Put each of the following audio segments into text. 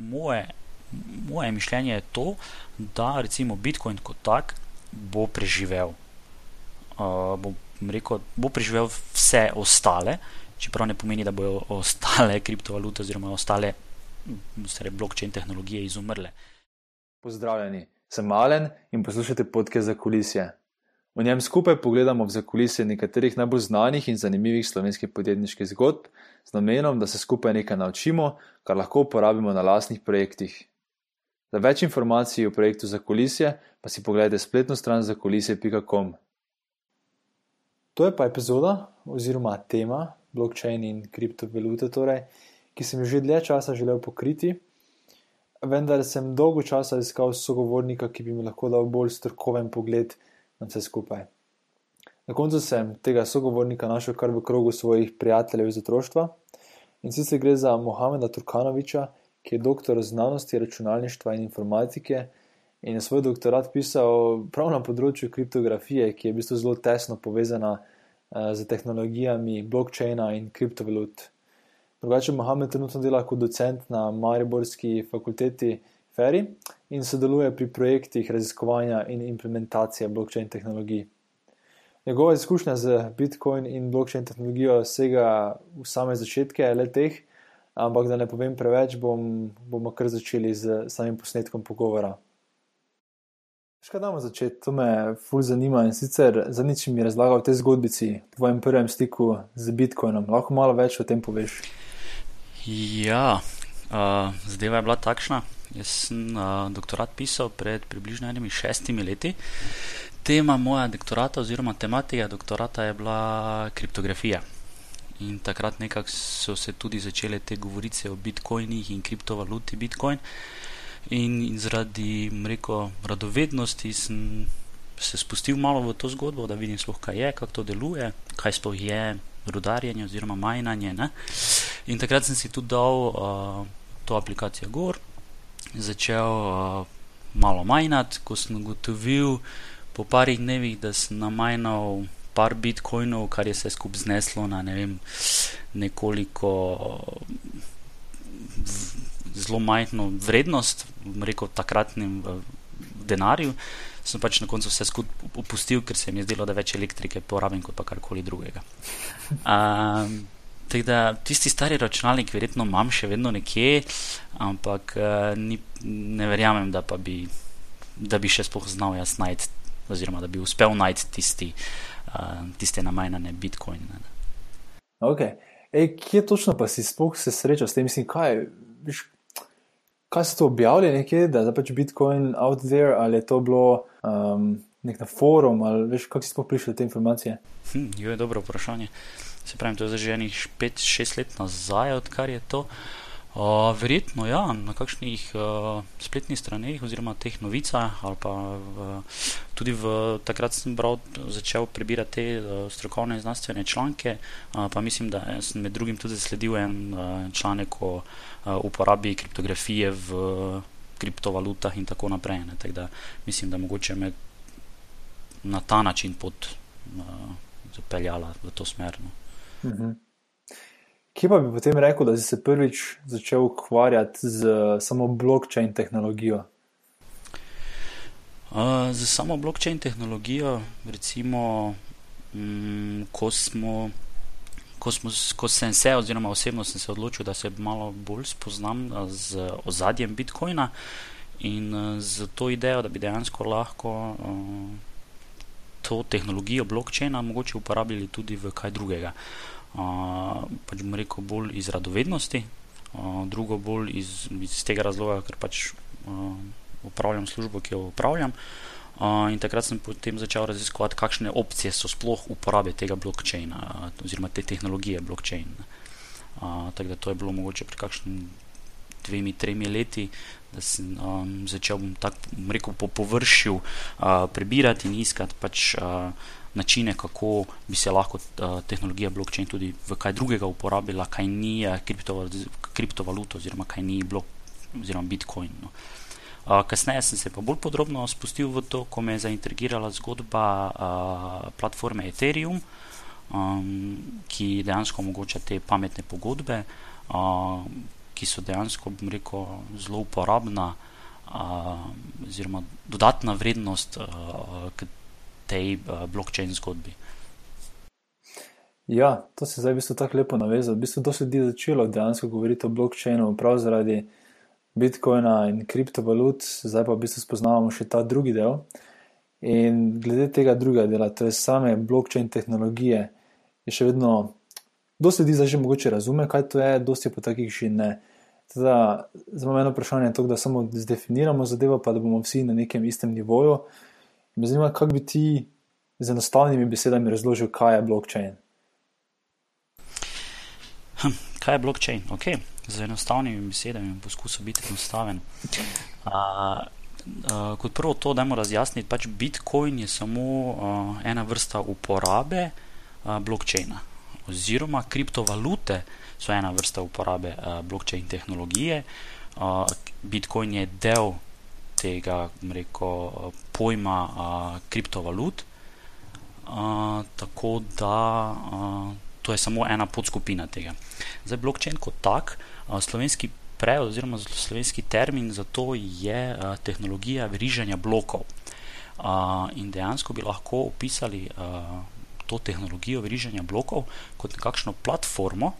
moje, moje mišljenje je to, da recimo Bitcoin kot tak bo preživel. Uh, bo, rekel, bo preživel vse ostale, čeprav ne pomeni, da bodo ostale kriptovalute oziroma ostale stare blockchain tehnologije izumrle. Pozdravljeni, sem Malen in poslušate podke za kulisje. V njem skupaj pogledamo v zakulisje nekaterih najbolj znanih in zanimivih slovenskih podjetniških zgodb, z namenom, da se skupaj nekaj naučimo, kar lahko uporabimo na lastnih projektih. Za več informacij o projektu za kulisje pa si pogledajte spletno stran za kulisje.com. To je pa epizoda oziroma tema blockchain in kriptovalute, torej, ki sem jo že dlje časa želel pokriti, vendar sem dolgo časa iskal sogovornika, ki bi mi lahko dal bolj strokoven pogled vse skupaj. Na koncu sem tega sogovornika našel kar v krogu svojih prijateljev iz otroštva in sicer gre za Mohameda Turkanoviča, ki je doktor znanosti, računalništva in informatike. In je svoj doktorat pisal prav na področju kriptografije, ki je v bistvu zelo tesno povezana uh, z tehnologijami blockchaina in kriptovalut. Drugače, Mohamed trenutno dela kot docent na Mariborski fakulteti Ferry in sodeluje pri projektih raziskovanja in implementacije blockchain tehnologij. Njegova izkušnja z Bitcoin in blockchain tehnologijo sega v same začetke leteh, ampak da ne povem preveč, bom, bomo kar začeli z samim posnetkom pogovora. Škaj damo začeti, to me fulj zanima in sicer za nič mi razlaga o tej zgodbici, tvojem prvem stiku z Bitcoinom. Lahko malo več o tem poveš? Ja, uh, zadeva je bila takšna. Jaz sem uh, doktorat pisal pred približno enimi šestimi leti. Tema moja doktorata oziroma tematika doktorata je bila kriptografija. In takrat nekako so se tudi začele te govorice o bitcoinih in kriptovaluti Bitcoin. In, in zaradi mreko radovednosti sem se spustil malo v to zgodbo, da vidim, sploh, kaj je, kako to deluje, kaj sploh je rudarjenje oziroma majnanje. Ne? In takrat sem si tudi dal uh, to aplikacijo Gor, začel uh, malo majnati, ko sem ugotovil po parih dnevih, da sem namajnal par bitcoinov, kar je se skupaj zneslo na ne vem, nekoliko zelo majhno vrednost, rekel takratnem denarju. Sem pač na koncu vse skupaj opustil, ker se mi je zdelo, da več elektrike porabim kot pa karkoli drugega. Um, da, tisti stari računalnik, verjetno imam še vedno nekje, ampak uh, ni, ne verjamem, da, bi, da bi še spoh znal jaz najti, oziroma da bi uspel najti tisti, uh, tiste namajnane bitcoine. Ok, Ej, kje točno pa si spoh se srečal s tem, mislim, kaj, viš, kaj so to objavili nekje, da je pač bitcoin out there ali je to bilo. Um, Nek na forum, ali veš, kako si sploh prišel do te informacije? Hm, jo je dobro vprašanje. Se pravi, to je že nekaj 5-6 let nazaj, odkar je to. Uh, verjetno, ja, na kakšnih uh, spletnih straneh oziroma teh novicah, ali pa uh, tudi v, takrat sem bral, začel prebirati te uh, strokovne in znanstvene članke, uh, pa mislim, da sem med drugim tudi zasledil en uh, članek o uh, uporabi kriptografije v uh, kriptovalutah in tako naprej. Ne, tak da mislim, da mogoče me na ta način pot uh, zapeljala v to smer. No. Mhm. Kje pa bi potem rekel, da si se prvič začel ukvarjati z samo blockchain tehnologijo? Uh, z samo blockchain tehnologijo, recimo, um, ko, smo, ko, smo, ko sem se, oziroma osebno sem se odločil, da se malo bolj spoznam z ozadjem Bitcoina in z to idejo, da bi dejansko lahko uh, to tehnologijo blockchaina mogoče uporabili tudi v kaj drugega. Uh, pač bom rekel bolj iz radovednosti, uh, drugo bolj iz, iz tega razloga, ker pač uh, upravljam službo, ki jo upravljam. Uh, in takrat sem potem začel raziskovati, kakšne opcije so sploh uporabe tega blockchaina, uh, oziroma te tehnologije blockchain. Uh, tako da to je bilo mogoče pri kakšnem dvemi, tremi leti, da sem um, začel tako rekel, po površju uh, prebirati in iskati pač, uh, načine, kako bi se lahko uh, tehnologija blockchain tudi v kaj drugega uporabila, kaj ni uh, kriptovaluta oziroma kaj ni blok oziroma bitcoin. No. Uh, kasneje sem se pa bolj podrobno spustil v to, ko me je zaintrigirala zgodba uh, platforme Ethereum, um, ki dejansko omogoča te pametne pogodbe. Uh, ki so dejansko rekel, zelo uporabna, oziroma dodatna vrednost k tej blokčin zgodbi. Ja, to se zdaj v bistvu tako lepo navezalo. V bistvu to se je začelo dejansko govoriti o blokčinu, prav zaradi bitcoina in kriptovalut, zdaj pa v bistvu spoznavamo še ta drugi del. In glede tega drugega dela, to je same blokčin tehnologije, je še vedno, dosti ljudi zdaj že mogoče razume, kaj to je, dosti pa takih še ne. Teda, za me eno vprašanje je to, da samo zdefiniramo zadevo, pa da bomo vsi na nekem istem nivoju. Me zanima, kako bi ti z enostavnimi besedami razložil, kaj je blokčin. Hm, kaj je blockchain? Okay. Z enostavnimi besedami bom poskusil biti enostaven. Uh, uh, kot prvo, to dajmo razjasniti. Pač Bitcoin je samo uh, ena vrsta uporabe uh, blockchaina, oziroma kriptovalute so ena vrsta uporabe uh, blockchain tehnologije. Uh, Bitcoin je del tega reko, pojma uh, kriptovalut, uh, tako da. Uh, to je samo ena podskupina tega. Zdaj, blockchain kot tak, slovenski prevod oziroma slovenski termin za to je tehnologija veriženja blokov. In dejansko bi lahko opisali to tehnologijo veriženja blokov kot nekakšno platformo,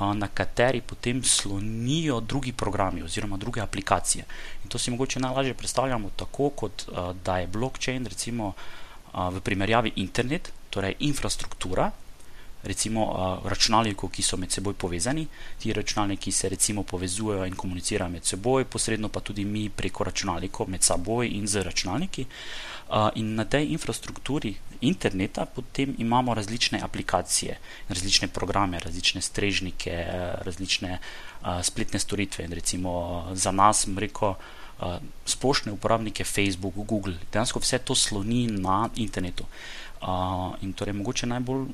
na kateri potem slonijo drugi programi oziroma druge aplikacije. In to si mogoče najlažje predstavljamo tako, kot da je blockchain recimo v primerjavi internet, torej infrastruktura, recimo računalnikov, ki so med seboj povezani. Ti računalniki se recimo povezujejo in komunicirajo med seboj, posredno pa tudi mi preko računalnikov med seboj in z računalniki. In na tej infrastrukturi interneta potem imamo različne aplikacije, različne programe, različne strežnike, različne spletne storitve. In recimo za nas, reko, uh, splošne uporabnike Facebook, Google, dejansko vse to sloni na internetu. In torej mogoče najbolj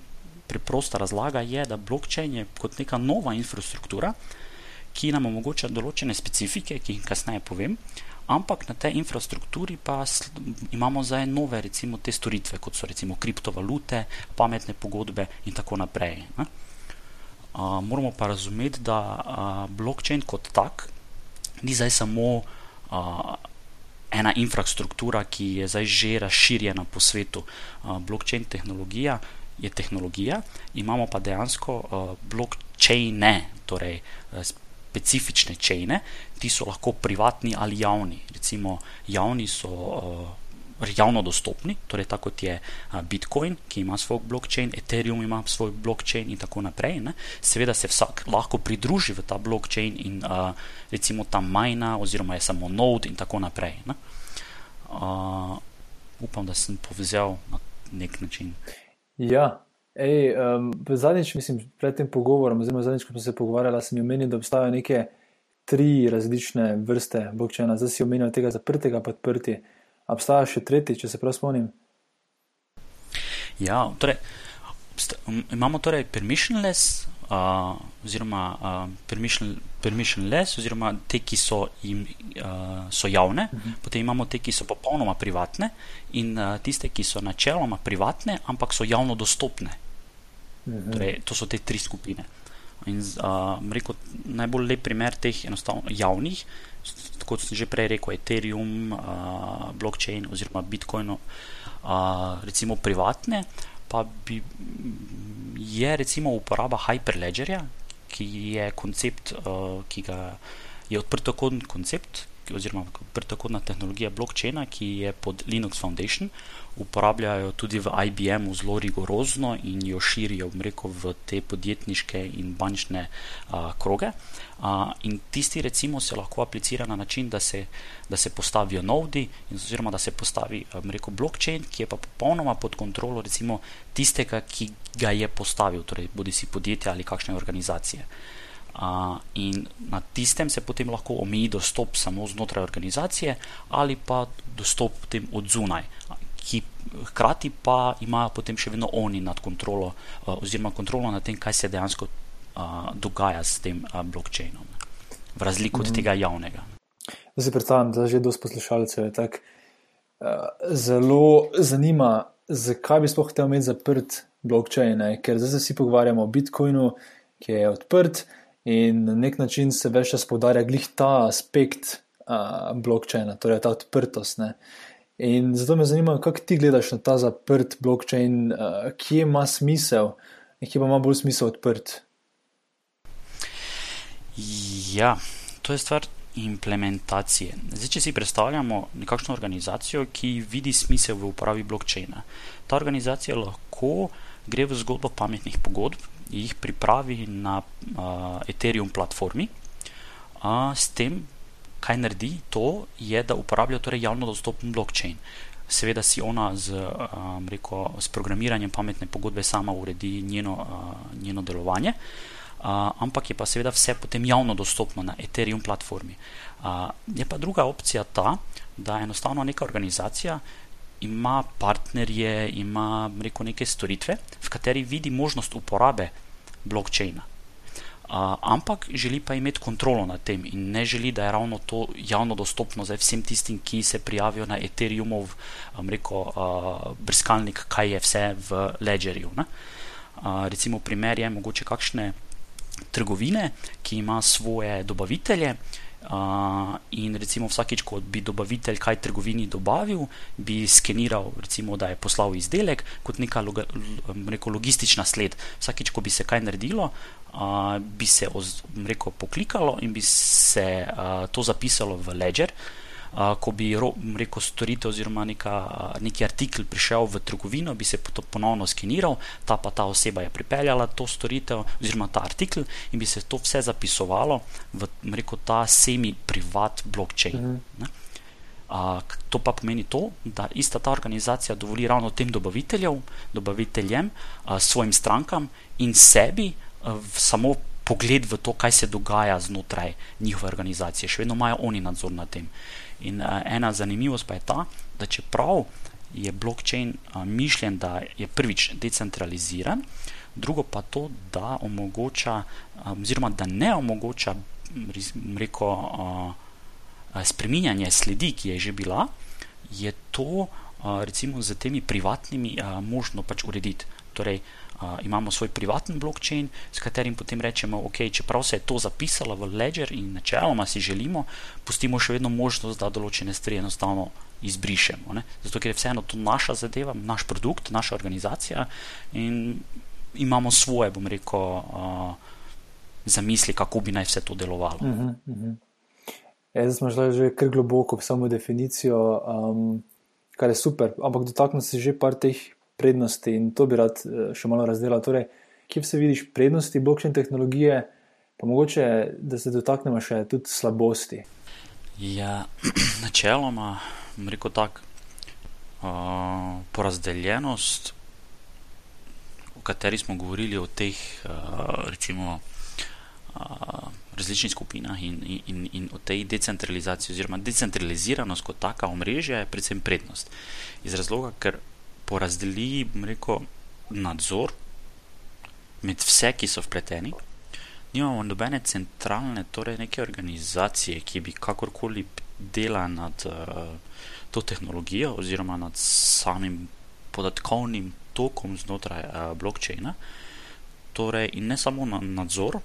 preprosta razlaga je, da blockchain je kot neka nova infrastruktura, ki nam omogoča določene specifike, ki jih kasneje povem, ampak na tej infrastrukturi pa imamo zdaj nove, recimo, te storitve, kot so recimo kriptovalute, pametne pogodbe in tako naprej. Uh, moramo pa razumeti, da uh, blockchain kot tak ni zdaj samo uh, ena infrastruktura, ki je zdaj že razširjena po svetu. Uh, blockchain tehnologija je tehnologija, imamo pa dejansko uh, blockchaine, torej uh, specifične čejne, ti so lahko privatni ali javni. Recimo, javni so uh, javno dostopni, torej tako kot je Bitcoin, ki ima svoj blockchain, Ethereum ima svoj blockchain in tako naprej. Ne? Seveda se vsak lahko pridruži v ta blockchain in uh, recimo tam majna, oziroma je samo node in tako naprej. Uh, upam, da sem povzel na nek način. Ja, Ej, um, zadnjič, mislim, pred tem pogovorom, oziroma zadnjič, ko smo se pogovarjali, sem omenil, da obstajajo neke tri različne vrste blokčina. Zdaj si omenil tega zaprtega, pa odprti. Obstaja še tretji, če se prav spomnim. Ja, torej, imamo torej permissionless, uh, oziroma uh, permission, permissionless, oziroma te, ki so, jim, uh, so javne, uh mhm. -huh. potem imamo te, ki so popolnoma privatne, in uh, tiste, ki so načeloma privatne, ampak so javno dostopne. Uh mhm. -huh. torej, to so te tri skupine. In uh, rekel, najbolj lep primer teh javnih, kot sem že prej rekel, Ethereum, uh, blockchain oziroma Bitcoin, uh, recimo privatne pa bi, je recimo uporaba Hyperledgerja, ki je koncept, uh, ki ga je odprtokodni koncept, oziroma odprtokodna tehnologija blockchaina, ki je pod Linux Foundation, uporabljajo tudi v IBM-u zelo rigorozno in jo širijo rekel, v te podjetniške in bančne uh, kroge. Uh, in tisti, recimo, se lahko aplicira na način, da se, da se postavijo nodi, oziroma da se postavi rekel, blockchain, ki je pa popolnoma pod kontrolo recimo, tistega, ki ga je postavil, torej bodi si podjetje ali kakšne organizacije. Uh, in na tistem se potem lahko omeji dostop samo znotraj organizacije ali pa dostop od zunaj ki hkrati pa imajo potem še vedno oni nad kontrolo, uh, oziroma kontrolo nad tem, kaj se dejansko uh, dogaja s tem uh, blockchainom, v razliku od mm. tega javnega. Zdaj si predstavljam, da že dosti poslušalcev je tako uh, zelo zanima, zakaj bi sploh hotel imeti zaprt blockchain, ne? ker zdaj se vsi pogovarjamo o Bitcoinu, ki je odprt. In na nek način se več čas podarja glih ta aspekt uh, blokčina, torej ta odprtost. Ne. In zato me zanima, kako ti gledaš na ta zaprt blokčin, uh, kje ima smisel in kje pa ima bolj smisel odprt. Ja, to je stvar implementacije. Zdaj, če si predstavljamo nekakšno organizacijo, ki vidi smisel v uporabi blokčina, ta organizacija lahko gre v zgodbo pametnih pogodb, jih pripravi na uh, Ethereum platformi, uh, s tem, kaj naredi, to je, da uporablja torej javno dostopen blokčin. Seveda si ona z, um, reko, s programiranjem pametne pogodbe sama uredi njeno, uh, njeno delovanje. Uh, ampak je pa seveda vse potem javno dostopno na Ethereum platformi. Uh, je pa druga opcija ta, da enostavno neka organizacija ima partnerje, ima reko, neke storitve, v kateri vidi možnost uporabe blokčina. Ampak želi pa imeti kontrolo nad tem in ne želi, da je ravno to javno dostopno za vsem tistim, ki se prijavijo na Ethereumov um, reko, brskalnik, kaj je vse v Ledgerju. Uh, recimo, primer je mogoče kakšne trgovine, ki ima svoje dobavitelje. Uh, in recimo vsakič, ko bi dobavitelj kaj trgovini dobavil, bi skeniral, recimo, da je poslal izdelek kot neka loga, reko, logistična sled. Vsakič, ko bi se kaj naredilo, uh, bi se reko, poklikalo in bi se uh, to zapisalo v ledger. Uh, ko bi rekel storitev oziroma neka, neki artikel prišel v trgovino, bi se to ponovno skeniral, ta pa ta oseba je pripeljala to storitev oziroma ta artikel in bi se to vse zapisovalo v rekel, ta semi-privat blockchain. Mhm. Uh, to pa pomeni to, da ista ta organizacija dovoli ravno tem dobaviteljem, uh, svojim strankam in sebi uh, samo pogled v to, kaj se dogaja znotraj njihove organizacije. Še vedno imajo oni nadzor nad tem. In uh, ena zanimivost pa je ta, da čeprav je blockchain uh, mišljen, da je prvič decentraliziran, drugo pa to, da omogoča, um, oziroma da ne omogoča, reko, uh, spreminjanje sledi, ki je že bila, je to recimo z temi privatnimi možno pač urediti. Torej, Uh, imamo svoj privatni blockchain, s katerim potem rečemo, ok, čeprav se je to zapisalo v ledger in načeloma si želimo, pustimo še vedno možnost, da določene stvari enostavno izbrišemo. Ne? Zato, ker je vseeno to naša zadeva, naš produkt, naša organizacija in imamo svoje, bom rekel, uh, zamisli, kako bi naj vse to delovalo. Uh -huh, uh -huh. Zdaj smo šli že kar globoko v samo definicijo, um, kar je super, ampak dotaknemo se že par teh prednosti in to bi rad eh, še malo razdelil. Torej, kje se vidiš prednosti blockchain tehnologije, pa mogoče, da se dotaknemo še tudi slabosti? Ja, načeloma, rekel tako, uh, porazdeljenost, o kateri smo govorili, o teh, uh, recimo, uh, različnih skupinah in, in, in o tej decentralizaciji, oziroma decentraliziranost kot taka omrežja, je predvsem prednost. Iz razloga, ker porazdeli rekel, nadzor med vse, ki so vpleteni. Nimamo nobene centralne, torej neke organizacije, ki bi kakorkoli delala nad uh, to tehnologijo oziroma nad samim podatkovnim tokom znotraj uh, blockchaina. Torej, in ne samo na nadzor,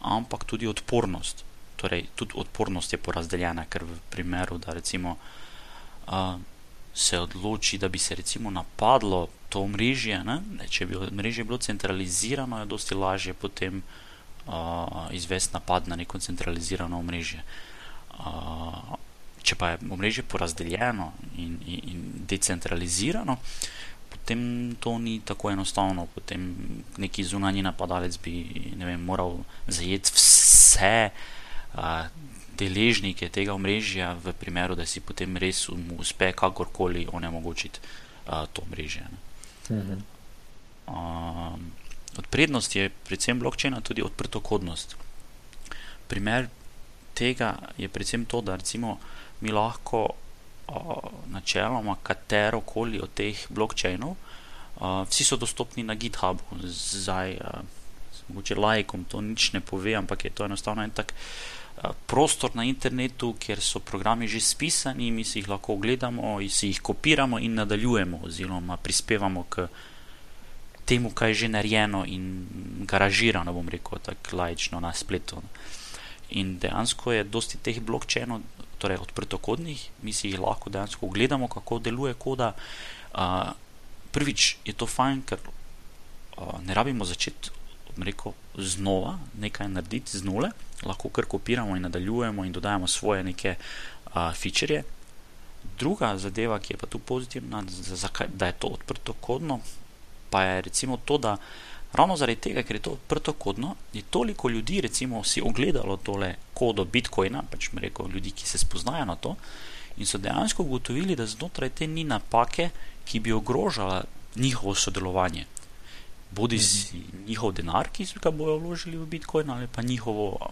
ampak tudi odpornost. Torej, tudi odpornost je porazdeljena, ker v primeru, da recimo. Uh, se odloči, da bi se recimo napadlo to omrežje, ne? Ne, če bi omrežje bilo centralizirano, je dosti lažje potem uh, izvesti napad na neko centralizirano omrežje. Uh, če pa je omrežje porazdeljeno in, in, in decentralizirano, potem to ni tako enostavno. Potem neki zunanji napadalec bi vem, moral zajeti vse. Uh, deležnike tega omrežja, v primeru, da si potem res uspe kakorkoli onemogočiti uh, to omrežje. Mhm. Um, od prednosti je predvsem blokčina tudi odprtokodnost. Primer tega je predvsem to, da recimo mi lahko uh, načeloma katero koli od teh blokčinov, uh, vsi so dostopni na GitHubu, zdaj, uh, mogoče lajkom to nič ne pove, ampak je to enostavno en tak prostor na internetu, kjer so programi že spisani, mi si jih lahko ogledamo, si jih kopiramo in nadaljujemo, oziroma prispevamo k temu, kaj je že narejeno in garažirano, bom rekel, tako lajično na spletu. In dejansko je dosti teh blokčenov, torej odprtokodnih, mi si jih lahko dejansko ogledamo, kako deluje koda. Uh, prvič je to fajn, ker uh, ne rabimo začeti rekel, znova nekaj narediti z nule, lahko kar kopiramo in nadaljujemo in dodajamo svoje neke uh, feature. Druga zadeva, ki je pa tu pozitivna, zakaj, da je to odprtokodno, pa je recimo to, da ravno zaradi tega, ker je to odprtokodno, je toliko ljudi recimo si ogledalo tole kodo Bitcoina, pač rekel ljudi, ki se spoznajo na to in so dejansko ugotovili, da znotraj te ni napake, ki bi ogrožala njihovo sodelovanje. Bodi si mhm. njihov denar, ki ga bojo vložili v Bitcoin, ali pa njihovo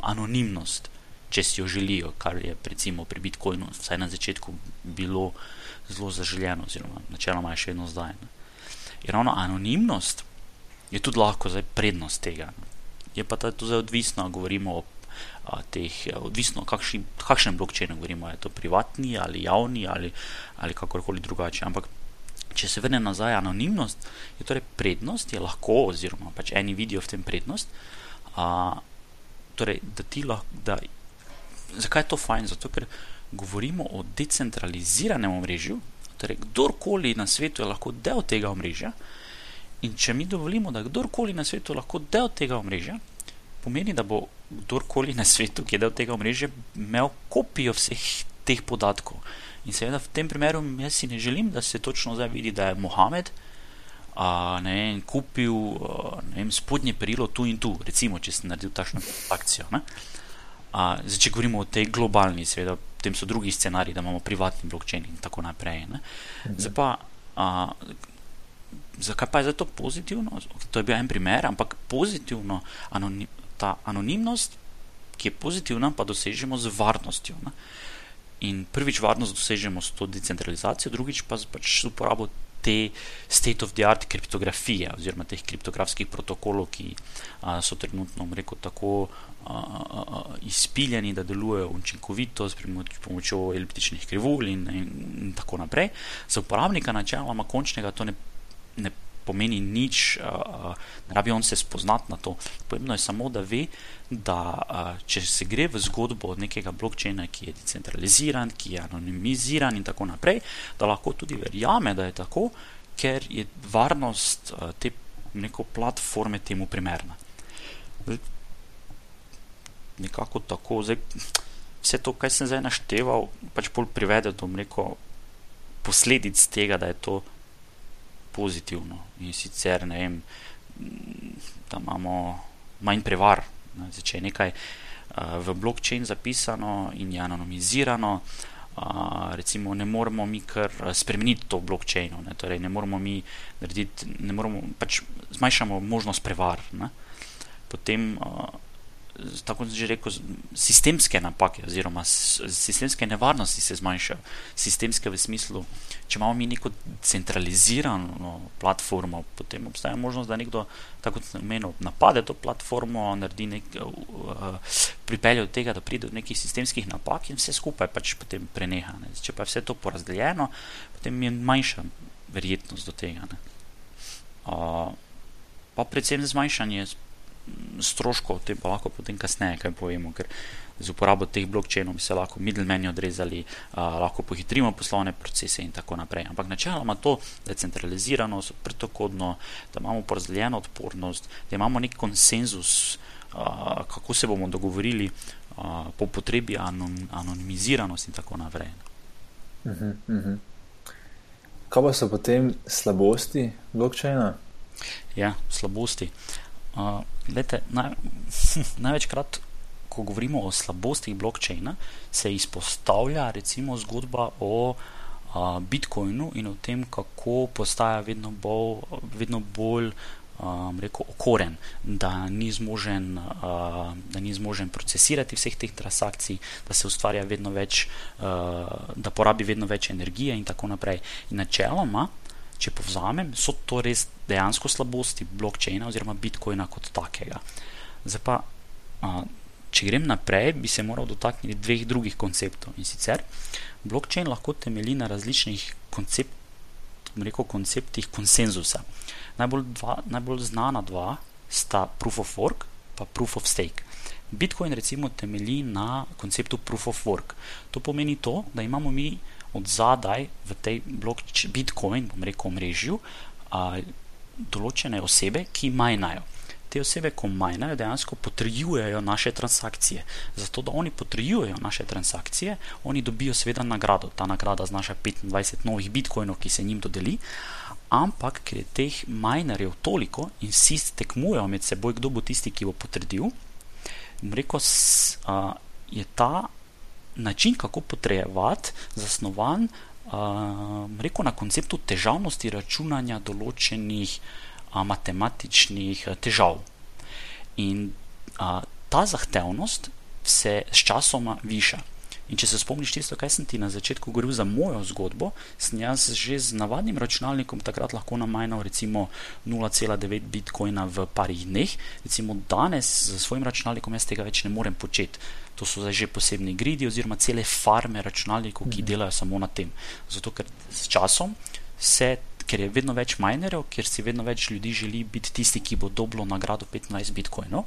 anonimnost, če si jo želijo, kar je recimo pri Bitcoinu, vsaj na začetku, bilo zelo zaželjeno, oziroma načeloma je še vedno zdaj. Ne. In ravno anonimnost je tudi lahko zdaj prednost tega. Je pa to zdaj odvisno, govorimo o a, teh, odvisno, kakšni, kakšnem blokčinu govorimo, je to privatni ali javni ali, ali kakorkoli drugače. Ampak če se vrne nazaj, anonimnost je torej prednost, je lahko, oziroma pač eni vidijo v tem prednost. A, torej, da ti lahko, da, zakaj je to fajn? Zato, ker govorimo o decentraliziranem omrežju, torej kdorkoli na svetu je lahko del tega omrežja. In če mi dovolimo, da kdorkoli na svetu lahko del tega omrežja, pomeni, da bo kdorkoli na svetu, ki je del tega omrežja, imel kopijo vseh teh podatkov. In seveda v tem primeru jaz si ne želim, da se točno zdaj vidi, da je Mohamed a, ne vem, kupil ne vem, spodnje perilo tu in tu, recimo, če sem naredil takšno akcijo. A, zdaj, če govorimo o tej globalni, seveda, potem so drugi scenariji, da imamo privatni blokčen in tako naprej. Mhm. Zdaj pa, a, zakaj pa je zato pozitivno? To je bil en primer, ampak pozitivno, anonim, ta anonimnost, ki je pozitivna, pa dosežemo z varnostjo. Ne? In prvič varnost dosežemo s to decentralizacijo, drugič pa pač z uporabo te state of the art kriptografije oziroma teh kriptografskih protokolov, ki a, so trenutno, rekel, tako a, a, a, izpiljeni, da delujejo učinkovito s pomočjo eliptičnih krivulj in, in, in tako naprej. Za uporabnika načeloma končnega to ne, ne pomeni nič, uh, ne rabi on se spoznati na to. Pomembno je samo, da ve, da uh, če se gre v zgodbo nekega blokčina, ki je decentraliziran, ki je anonimiziran in tako naprej, da lahko tudi verjame, da je tako, ker je varnost uh, te neko platforme temu primerna. Zdaj, nekako tako, zdaj, vse to, kar sem zdaj našteval, pač bolj privede do neko posledic tega, da je to pozitivno. In sicer, ne vem, da imamo manj prevar. Ne, če je nekaj uh, v blokčin zapisano in je anonimizirano, uh, recimo, ne moremo mi kar spremeniti to blokčino. Ne, torej, ne moremo mi narediti, ne moremo pač zmanjšamo možnost prevar. Ne. Potem uh, tako že rekel, sistemske napake oziroma sistemske nevarnosti se zmanjšajo. Sistemske v smislu, če imamo mi neko centralizirano platformo, potem obstaja možnost, da nekdo, tako kot sem omenil, napade to platformo, naredi nek, uh, pripelje do tega, da pride do nekih sistemskih napak in vse skupaj pač potem preneha. Ne. Če pa je vse to porazdeljeno, potem je manjša verjetnost do tega. Uh, pa predvsem zmanjšanje stroškov, te pa lahko potem kasneje kaj povemo, ker z uporabo teh blokčenov bi se lahko middlemeni odrezali, a, lahko pohitrimo poslovne procese in tako naprej. Ampak načeloma to, da je centralizirano, pretokodno, da imamo porazdeljeno odpornost, da imamo nek konsenzus, a, kako se bomo dogovorili a, po potrebi anon, anonimiziranost in tako naprej. Uh -huh, uh -huh. Kaj pa so potem slabosti blokčina? Ja, slabosti. Uh, lete, naj, največkrat, ko govorimo o slabostih blokčina, se izpostavlja recimo zgodba o uh, Bitcoinu in o tem, kako postaja vedno bolj, vedno bolj um, rekel, okoren, da ni, zmožen, uh, da ni zmožen procesirati vseh teh transakcij, da se ustvarja vedno več, uh, da porabi vedno več energije in tako naprej. In načeloma, če povzamem, so to res dejansko slabosti blokčina oziroma bitcoina kot takega. Zdaj pa, če grem naprej, bi se moral dotakniti dveh drugih konceptov in sicer blokčin lahko temelji na različnih koncept, rekel, konceptih konsenzusa. Najbolj, dva, najbolj znana dva sta proof of work in proof of stake. Bitcoin recimo temelji na konceptu proof of work. To pomeni to, da imamo mi od zadaj v tej Bitcoin, bom rekel, mrežju, a, določene osebe, ki majnajo. Te osebe, ko majnajo, dejansko potrjujejo naše transakcije. Zato, da oni potrjujejo naše transakcije, oni dobijo seveda nagrado. Ta nagrada znaša 25 novih bitcoinov, ki se njim dodeli. Ampak, ker je teh majnerjev toliko in vsi tekmujejo med seboj, kdo bo tisti, ki bo potrdil, rekel, je ta način, kako potrjevati, zasnovan rekel, na konceptu težavnosti računanja določenih matematičnih težav. In ta zahtevnost se s časoma viša. In če se spomniš tisto, kaj sem ti na začetku govoril za mojo zgodbo, sem jaz že z navadnim računalnikom takrat lahko namajnal recimo 0,9 bitcoina v parih dneh, recimo danes z svojim računalnikom jaz tega več ne morem početi. To so zdaj že posebni gridi oziroma cele farme računalnikov, ki mhm. delajo samo na tem. Zato, ker s časom se ker je vedno več minerjev, ker si vedno več ljudi želi biti tisti, ki bo dobilo nagrado 15 bitcoinov,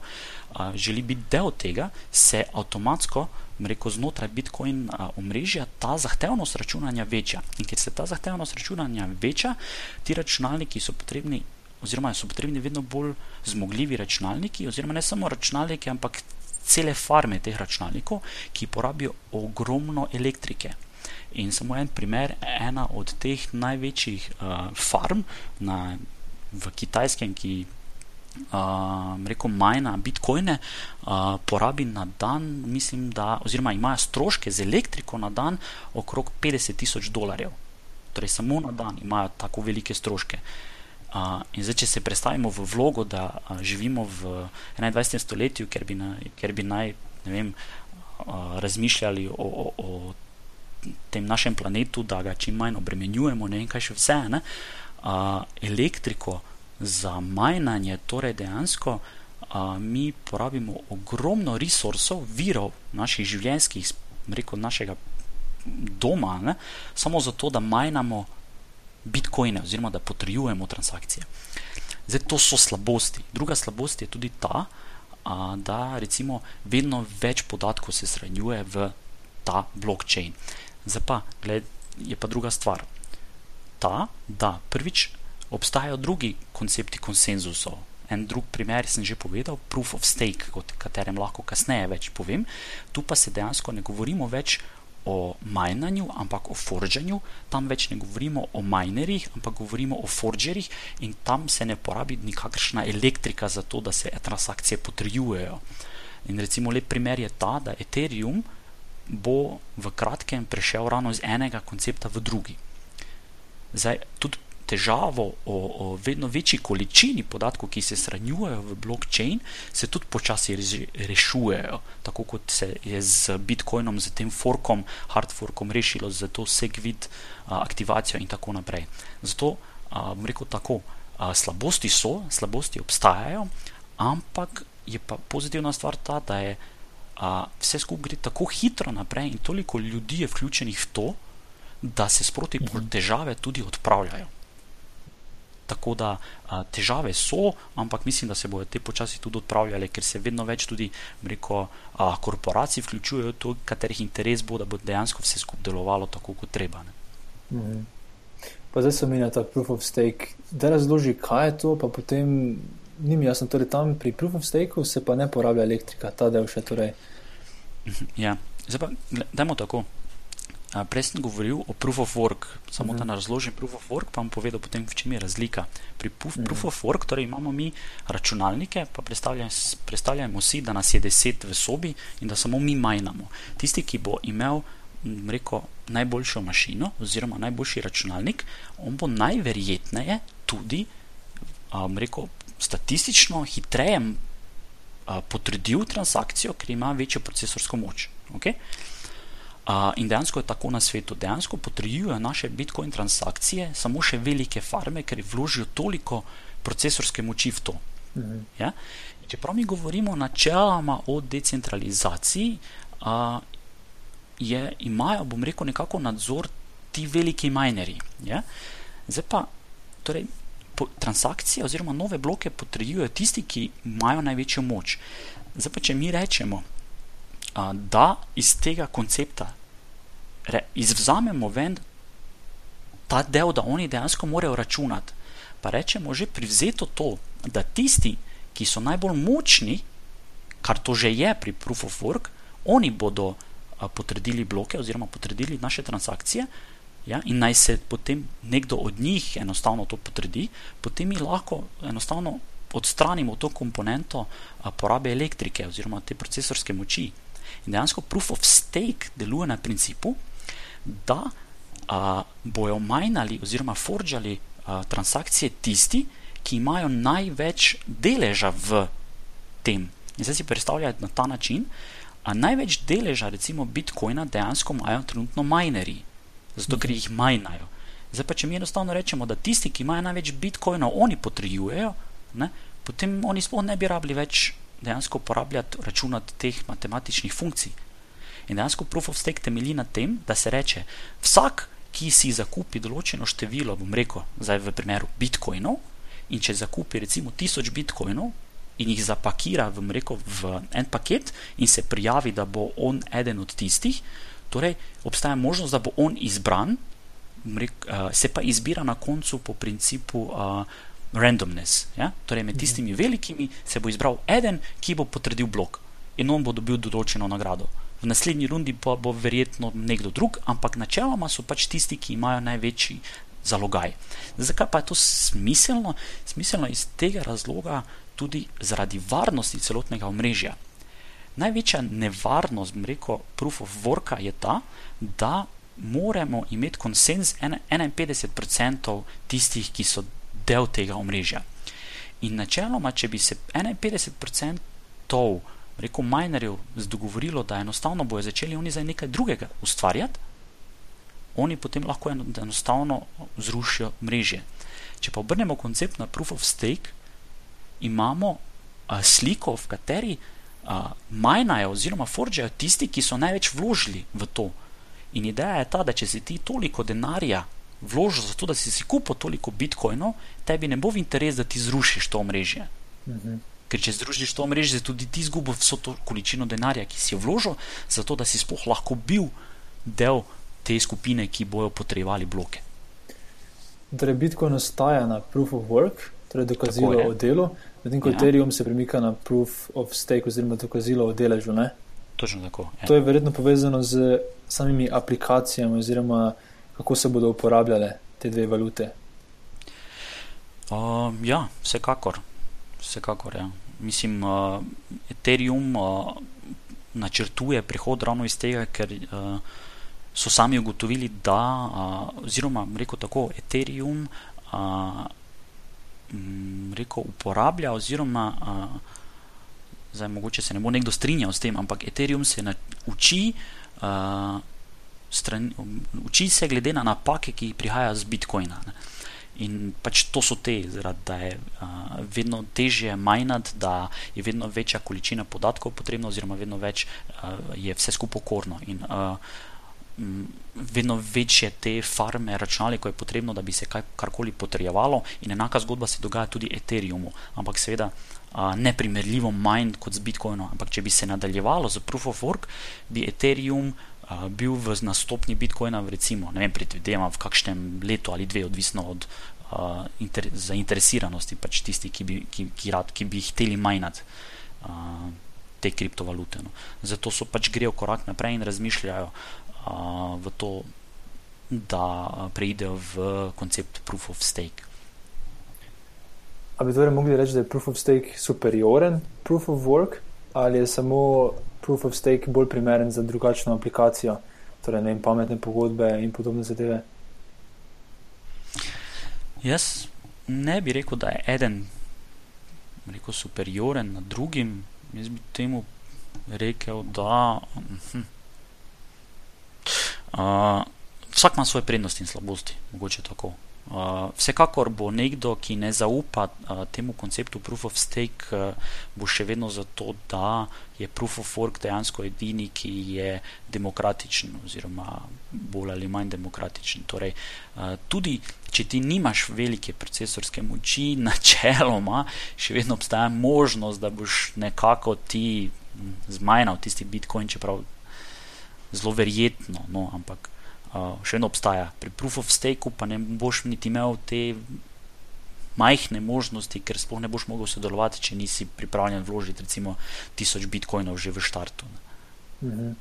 želi biti del tega, se avtomatsko, rekel znotraj bitcoin omrežja, ta zahtevnost računanja večja. In ker se ta zahtevnost računanja večja, ti računalniki so potrebni. Oziroma, so potrebni vedno bolj zmogljivi računalniki, oziroma ne samo računalniki, ampak cele farme teh računalnikov, ki porabijo ogromno elektrike. In samo en primer, ena od teh največjih uh, farm na, v Kitajskem, ki uh, reko majna bitcoine, uh, porabi na dan, mislim, da, oziroma imajo stroške z elektriko na dan okrog 50 tisoč dolarjev. Torej, samo na dan imajo tako velike stroške. Uh, in zdaj, če se predstavimo v vlogo, da živimo v 21. stoletju, ker bi, na, ker bi naj, vem, razmišljali o, o, o tem našem planetu, da ga čim manj obremenjujemo, ne vem kaj še vse. Ne, elektriko za majnanje, torej dejansko uh, mi porabimo ogromno resursov, virov naših življenjskih, rekel našega doma, ne, samo zato, da majnamo bitcoine oziroma da potrjujemo transakcije. Zdaj, to so slabosti. Druga slabost je tudi ta, a, da recimo vedno več podatkov se shranjuje v ta blockchain. Zdaj pa, gled, je pa druga stvar. Ta, da prvič obstajajo drugi koncepti konsenzusov. En drug primer sem že povedal, proof of stake, o katerem lahko kasneje več povem. Tu pa se dejansko ne govorimo več o majnanju, ampak o forženju, tam več ne govorimo o minerjih, ampak govorimo o forgerjih in tam se ne porabi nikakršna elektrika za to, da se transakcije potrjujejo. In recimo lep primer je ta, da Ethereum bo v kratkem prešel ravno iz enega koncepta v drugi. Zdaj, tudi težavo o, o vedno večji količini podatkov, ki se shranjujejo v blockchain, se tudi počasi rešujejo, tako kot se je z Bitcoinom, z tem forkom, hard forkom rešilo, z to segvid aktivacijo in tako naprej. Zato bom rekel tako, slabosti so, slabosti obstajajo, ampak je pa pozitivna stvar ta, da je a, vse skupaj gre tako hitro naprej in toliko ljudi je vključenih v to, da se sproti mhm. težave tudi odpravljajo. Tako da a, težave so, ampak mislim, da se bodo te počasi tudi odpravljale, ker se vedno več tudi reko, a, korporacij vključujejo, to, katerih interes bo, da bo dejansko vse skupaj delovalo tako, kot treba. Mhm. Pa zdaj mi na ta proof of stake, da razloži, kaj je to, pa potem ni mi jasno, torej tam pri proof of stake se pa ne porablja elektrika, ta del še torej. Ja, zdaj pa dajmo tako. Prej sem govoril o proof of work, samo -huh. da razložim proof of work, pa bom povedal potem, v čem je razlika. Pri proof, -huh. proof of work torej imamo mi računalnike, pa predstavljamo, predstavljamo si, da nas je deset v sobi in da samo mi majnamo. Tisti, ki bo imel reko, najboljšo mašino oziroma najboljši računalnik, on bo najverjetneje tudi um, rekel, statistično hitreje uh, potrdil transakcijo, ker ima večjo procesorsko moč. Okay? Uh, in dejansko je tako na svetu. Dejansko potrjujejo naše Bitcoin transakcije samo še velike farme, ker vložijo toliko procesorske moči v to. Mhm. Ja? Čeprav mi govorimo načeloma o decentralizaciji, uh, je, imajo, bom rekel, nekako nadzor ti veliki minerji. Ja? Zdaj pa, torej, po, transakcije oziroma nove bloke potrjujejo tisti, ki imajo največjo moč. Zdaj pa, če mi rečemo, da iz tega koncepta izvzamemo ven ta del, da oni dejansko morajo računati, pa rečemo že privzeto to, da tisti, ki so najbolj močni, kar to že je pri Proof of Work, oni bodo a, potrdili bloke oziroma potrdili naše transakcije. Ja, in naj se potem nekdo od njih enostavno to potrdi, potem mi lahko enostavno odstranimo to komponento a, porabe elektrike oziroma te procesorske moči. In dejansko proof of stake deluje na principu, da a, bojo majnali oziroma forđali a, transakcije tisti, ki imajo največ deleža v tem. In zdaj si predstavljate na ta način, a največ deleža recimo Bitcoina dejansko imajo trenutno minerji, zato ker jih majnajo. Zdaj pa, če mi enostavno rečemo, da tisti, ki imajo največ Bitcoinov, oni potrjujejo, ne, potem oni sploh ne bi rabili več dejansko uporabljati, računati teh matematičnih funkcij. In dejansko proof of stake temelji na tem, da se reče, vsak, ki si zakupi določeno število, bom rekel, zdaj v primeru bitcoinov, in če zakupi recimo 1000 bitcoinov in jih zapakira v, rekel, v en paket in se prijavi, da bo on eden od tistih, torej obstaja možnost, da bo on izbran, rekel, uh, se pa izbira na koncu po principu. Uh, randomness. Ja? Torej, med tistimi velikimi se bo izbral eden, ki bo potrdil blok in on bo dobil določeno nagrado. V naslednji rundi pa bo verjetno nekdo drug, ampak načeloma so pač tisti, ki imajo največji zalogaj. Zakaj pa je to smiselno? Smiselno iz tega razloga tudi zaradi varnosti celotnega omrežja. Največja nevarnost, reko, proof of work je ta, da moramo imeti konsens 51% tistih, ki so del tega omrežja. In načeloma, če bi se 51% rekel minerjev dogovorilo, da enostavno bojo začeli oni za nekaj drugega ustvarjati, oni potem lahko enostavno zrušijo mreže. Če pa obrnemo koncept na proof of stake, imamo a, sliko, v kateri majnajo oziroma forđajo tisti, ki so največ vložili v to. In ideja je ta, da če si ti toliko denarja vložil za to, da si si kupil toliko bitcoinov, tebi ne bo v interes, da ti zrušiš to mrežje. Mhm. Ker če zrušiš to mrežje, tudi ti izgubil vso to količino denarja, ki si jo vložil, zato da si sploh lahko bil del te skupine, ki bojo potrebovali bloke. Torej, Bitcoin ostaja na proof of work, torej dokazilo o delu, medtem ko ja. Ethereum se premika na proof of stake, oziroma dokazilo o deležu. Ne? Točno tako. Ja. To je verjetno povezano z samimi aplikacijami, oziroma kako se bodo uporabljale te dve valute? Uh, ja, vsekakor. Vsekakor ja. Mislim, uh, Ethereum uh, načrtuje prihod ravno iz tega, ker uh, so sami ugotovili, da, uh, oziroma rekel tako, Ethereum uh, rekel, uporablja, oziroma uh, zdaj mogoče se ne bo nekdo strinjal s tem, ampak Ethereum se uči. Uh, strani, uči se glede na napake, ki prihajajo z Bitcoina. Ne. In pač to so te, zaradi da je uh, vedno težje majnati, da je vedno večja količina podatkov potrebna, oziroma vedno več uh, je vse skupaj okorno. In uh, m, vedno večje te farme računalnikov je potrebno, da bi se kaj, karkoli potrjevalo, in enaka zgodba se dogaja tudi Ethereumu, ampak seveda uh, ne primerljivo manj kot z Bitcoinom. Ampak če bi se nadaljevalo z Proof of Work, bi Ethereum bil v nastopni Bitcoina, recimo, ne vem, predvidevam v kakšnem letu ali dve, odvisno od uh, inter, zainteresiranosti pač tisti, ki bi, ki, ki, rad, ki bi hteli majnati uh, te kriptovalute. No. Zato so pač grejo korak naprej in razmišljajo uh, v to, da preidejo v koncept proof of stake. A bi torej mogli reči, da je proof of stake superioren proof of work ali je samo proof of stake bolj primeren za drugačno aplikacijo, torej ne vem, pametne pogodbe in podobne zadeve? Jaz ne bi rekel, da je eden rekel, superioren nad drugim. Jaz bi temu rekel, da hm, uh, vsak ima svoje prednosti in slabosti, mogoče tako. Uh, vsekakor bo nekdo, ki ne zaupa uh, temu konceptu proof of stake, uh, bo še vedno zato, da je proof of work dejansko edini, ki je demokratičen, oziroma bolj ali manj demokratičen. Torej, uh, tudi če ti nimaš velike procesorske moči, načeloma še vedno obstaja možnost, da boš nekako ti zmajnal tisti Bitcoin, čeprav zelo verjetno, no, ampak še vedno obstaja. Pri proof of stake pa ne boš niti imel te majhne možnosti, ker sploh ne boš mogel sodelovati, če nisi pripravljen vložiti recimo tisoč bitcoinov že v štartu. Mhm.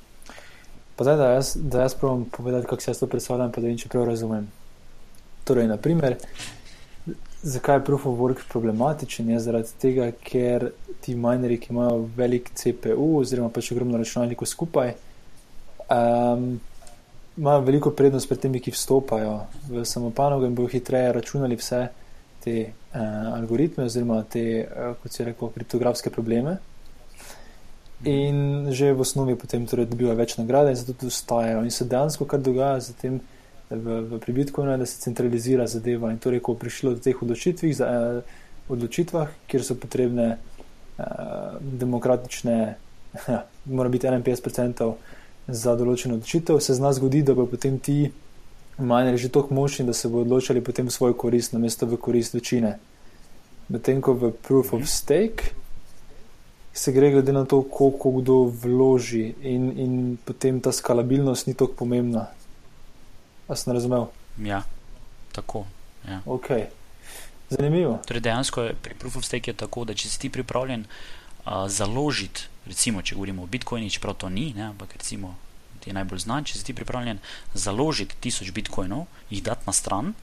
Zdaj, da jaz, da jaz pravim povedati, kako se jaz to predstavljam, pa da in če prav razumem. Torej, naprimer, zakaj je proof of work problematičen? Je zaradi tega, ker ti minerji, ki imajo velik CPU oziroma pač ogromno računalnikov skupaj, um, imajo veliko prednost pred temi, ki vstopajo v samopanogo in bodo hitreje računali vse te uh, algoritme oziroma te, uh, kot se je rekel, kriptografske probleme. In že v osnovi potem torej dobivajo več nagrade in zato tudi ustajajo. In se dejansko kar dogaja z tem v, v pribitku, da se centralizira zadeva in torej, ko prišlo do teh odločitvih, za, uh, odločitvah, kjer so potrebne uh, demokratične, mora biti 51% za določeno odločitev, se zna zgoditi, da bo potem ti manjši že tako močni, da se bo odločili potem v svoj korist, namesto v korist večine. Medtem ko v proof of stake se gre glede na to, koliko kdo vloži, in, in potem ta skalabilnost ni tako pomembna. A sem razumel? Ja, tako. Ja. Okay. Zanimivo. Torej, dejansko je pri proof of stake je tako, da če si ti pripravljen uh, založiti recimo, če govorimo o bitcoinih, čeprav to ni, ne, ampak recimo, ti je najbolj znan, če si ti pripravljen založiti tisoč bitcoinov, jih dati na stran,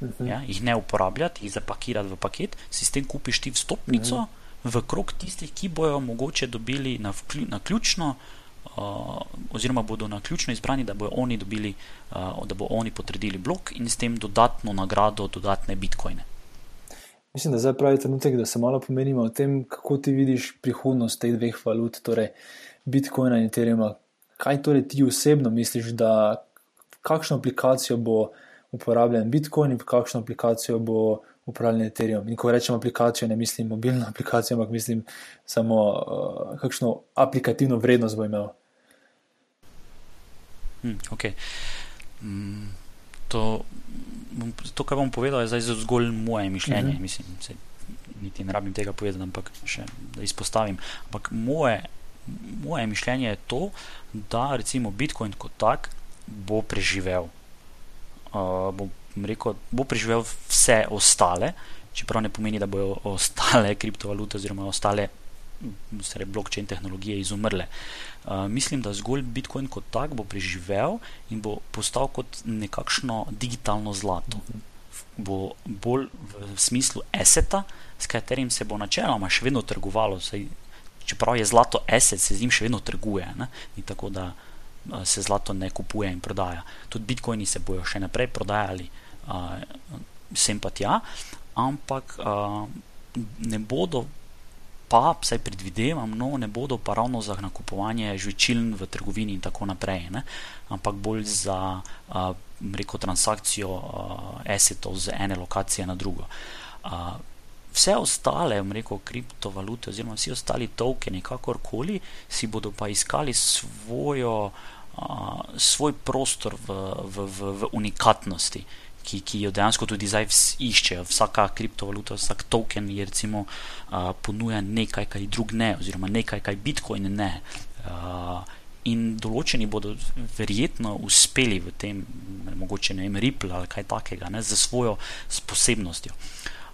uh mhm. -huh. ja, jih ne uporabljati, jih zapakirati v paket, si s tem kupiš ti vstopnico uh mhm. -huh. v krog tistih, ki bojo mogoče dobili na, vklju, na ključno. Uh, oziroma, bodo na ključno izbrani, da bodo oni dobili, uh, da bodo oni potrdili blok in s tem dodatno nagrado, dodatne bitcoine. Mislim, da zdaj pravi trenutek, da se malo pomenimo o tem, kako ti vidiš prihodnost teh dveh valut, torej Bitcoina in Ethereum. Kaj torej ti osebno misliš, da kakšno aplikacijo bo uporabljen Bitcoin in kakšno aplikacijo bo uporabljen Ethereum? In ko rečem aplikacijo, ne mislim mobilno aplikacijo, ampak mislim samo, uh, kakšno aplikativno vrednost bo imel. Hmm, okay. mm, to to, kar bom povedal, je zdaj zgolj moje mišljenje. Mhm. Mislim, se, niti ne rabim tega povedati, ampak še da izpostavim. Ampak moje, moje mišljenje je to, da recimo Bitcoin kot tak bo preživel. Uh, bo, rekel, bo preživel vse ostale, čeprav ne pomeni, da bodo ostale kriptovalute oziroma ostale vse blockchain tehnologije izumrle. Uh, mislim, da zgolj Bitcoin kot tak bo preživel in bo postal kot nekakšno digitalno zlato. Bo bolj v smislu eseta, s katerim se bo načeloma še vedno trgovalo. Saj, čeprav je zlato eset, se z njim še vedno trguje. Ne? Ni tako, da se zlato ne kupuje in prodaja. Tudi bitcoini se bojo še naprej prodajali uh, sem pa tja, ampak uh, ne bodo pa, vsaj predvidevam, no, ne bodo pa ravno za nakupovanje žvečiln v trgovini in tako naprej, ne? ampak bolj za uh, reko transakcijo uh, esetov z ene lokacije na drugo. Uh, vse ostale, reko, kriptovalute oziroma vsi ostali tokeni, kakorkoli, si bodo pa iskali svojo, uh, svoj prostor v, v, v, v unikatnosti ki, ki jo dejansko tudi zdaj iščejo. Vsaka kriptovaluta, vsak token je recimo uh, ponuja nekaj, kar drug ne, oziroma nekaj, kar Bitcoin ne. Uh, in določeni bodo verjetno uspeli v tem, mogoče ne vem, Ripple ali kaj takega, ne, za svojo posebnostjo.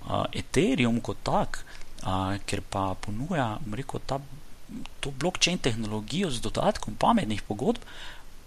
Uh, Ethereum kot tak, uh, ker pa ponuja, rekel, ta, to blockchain tehnologijo z dodatkom pametnih pogodb,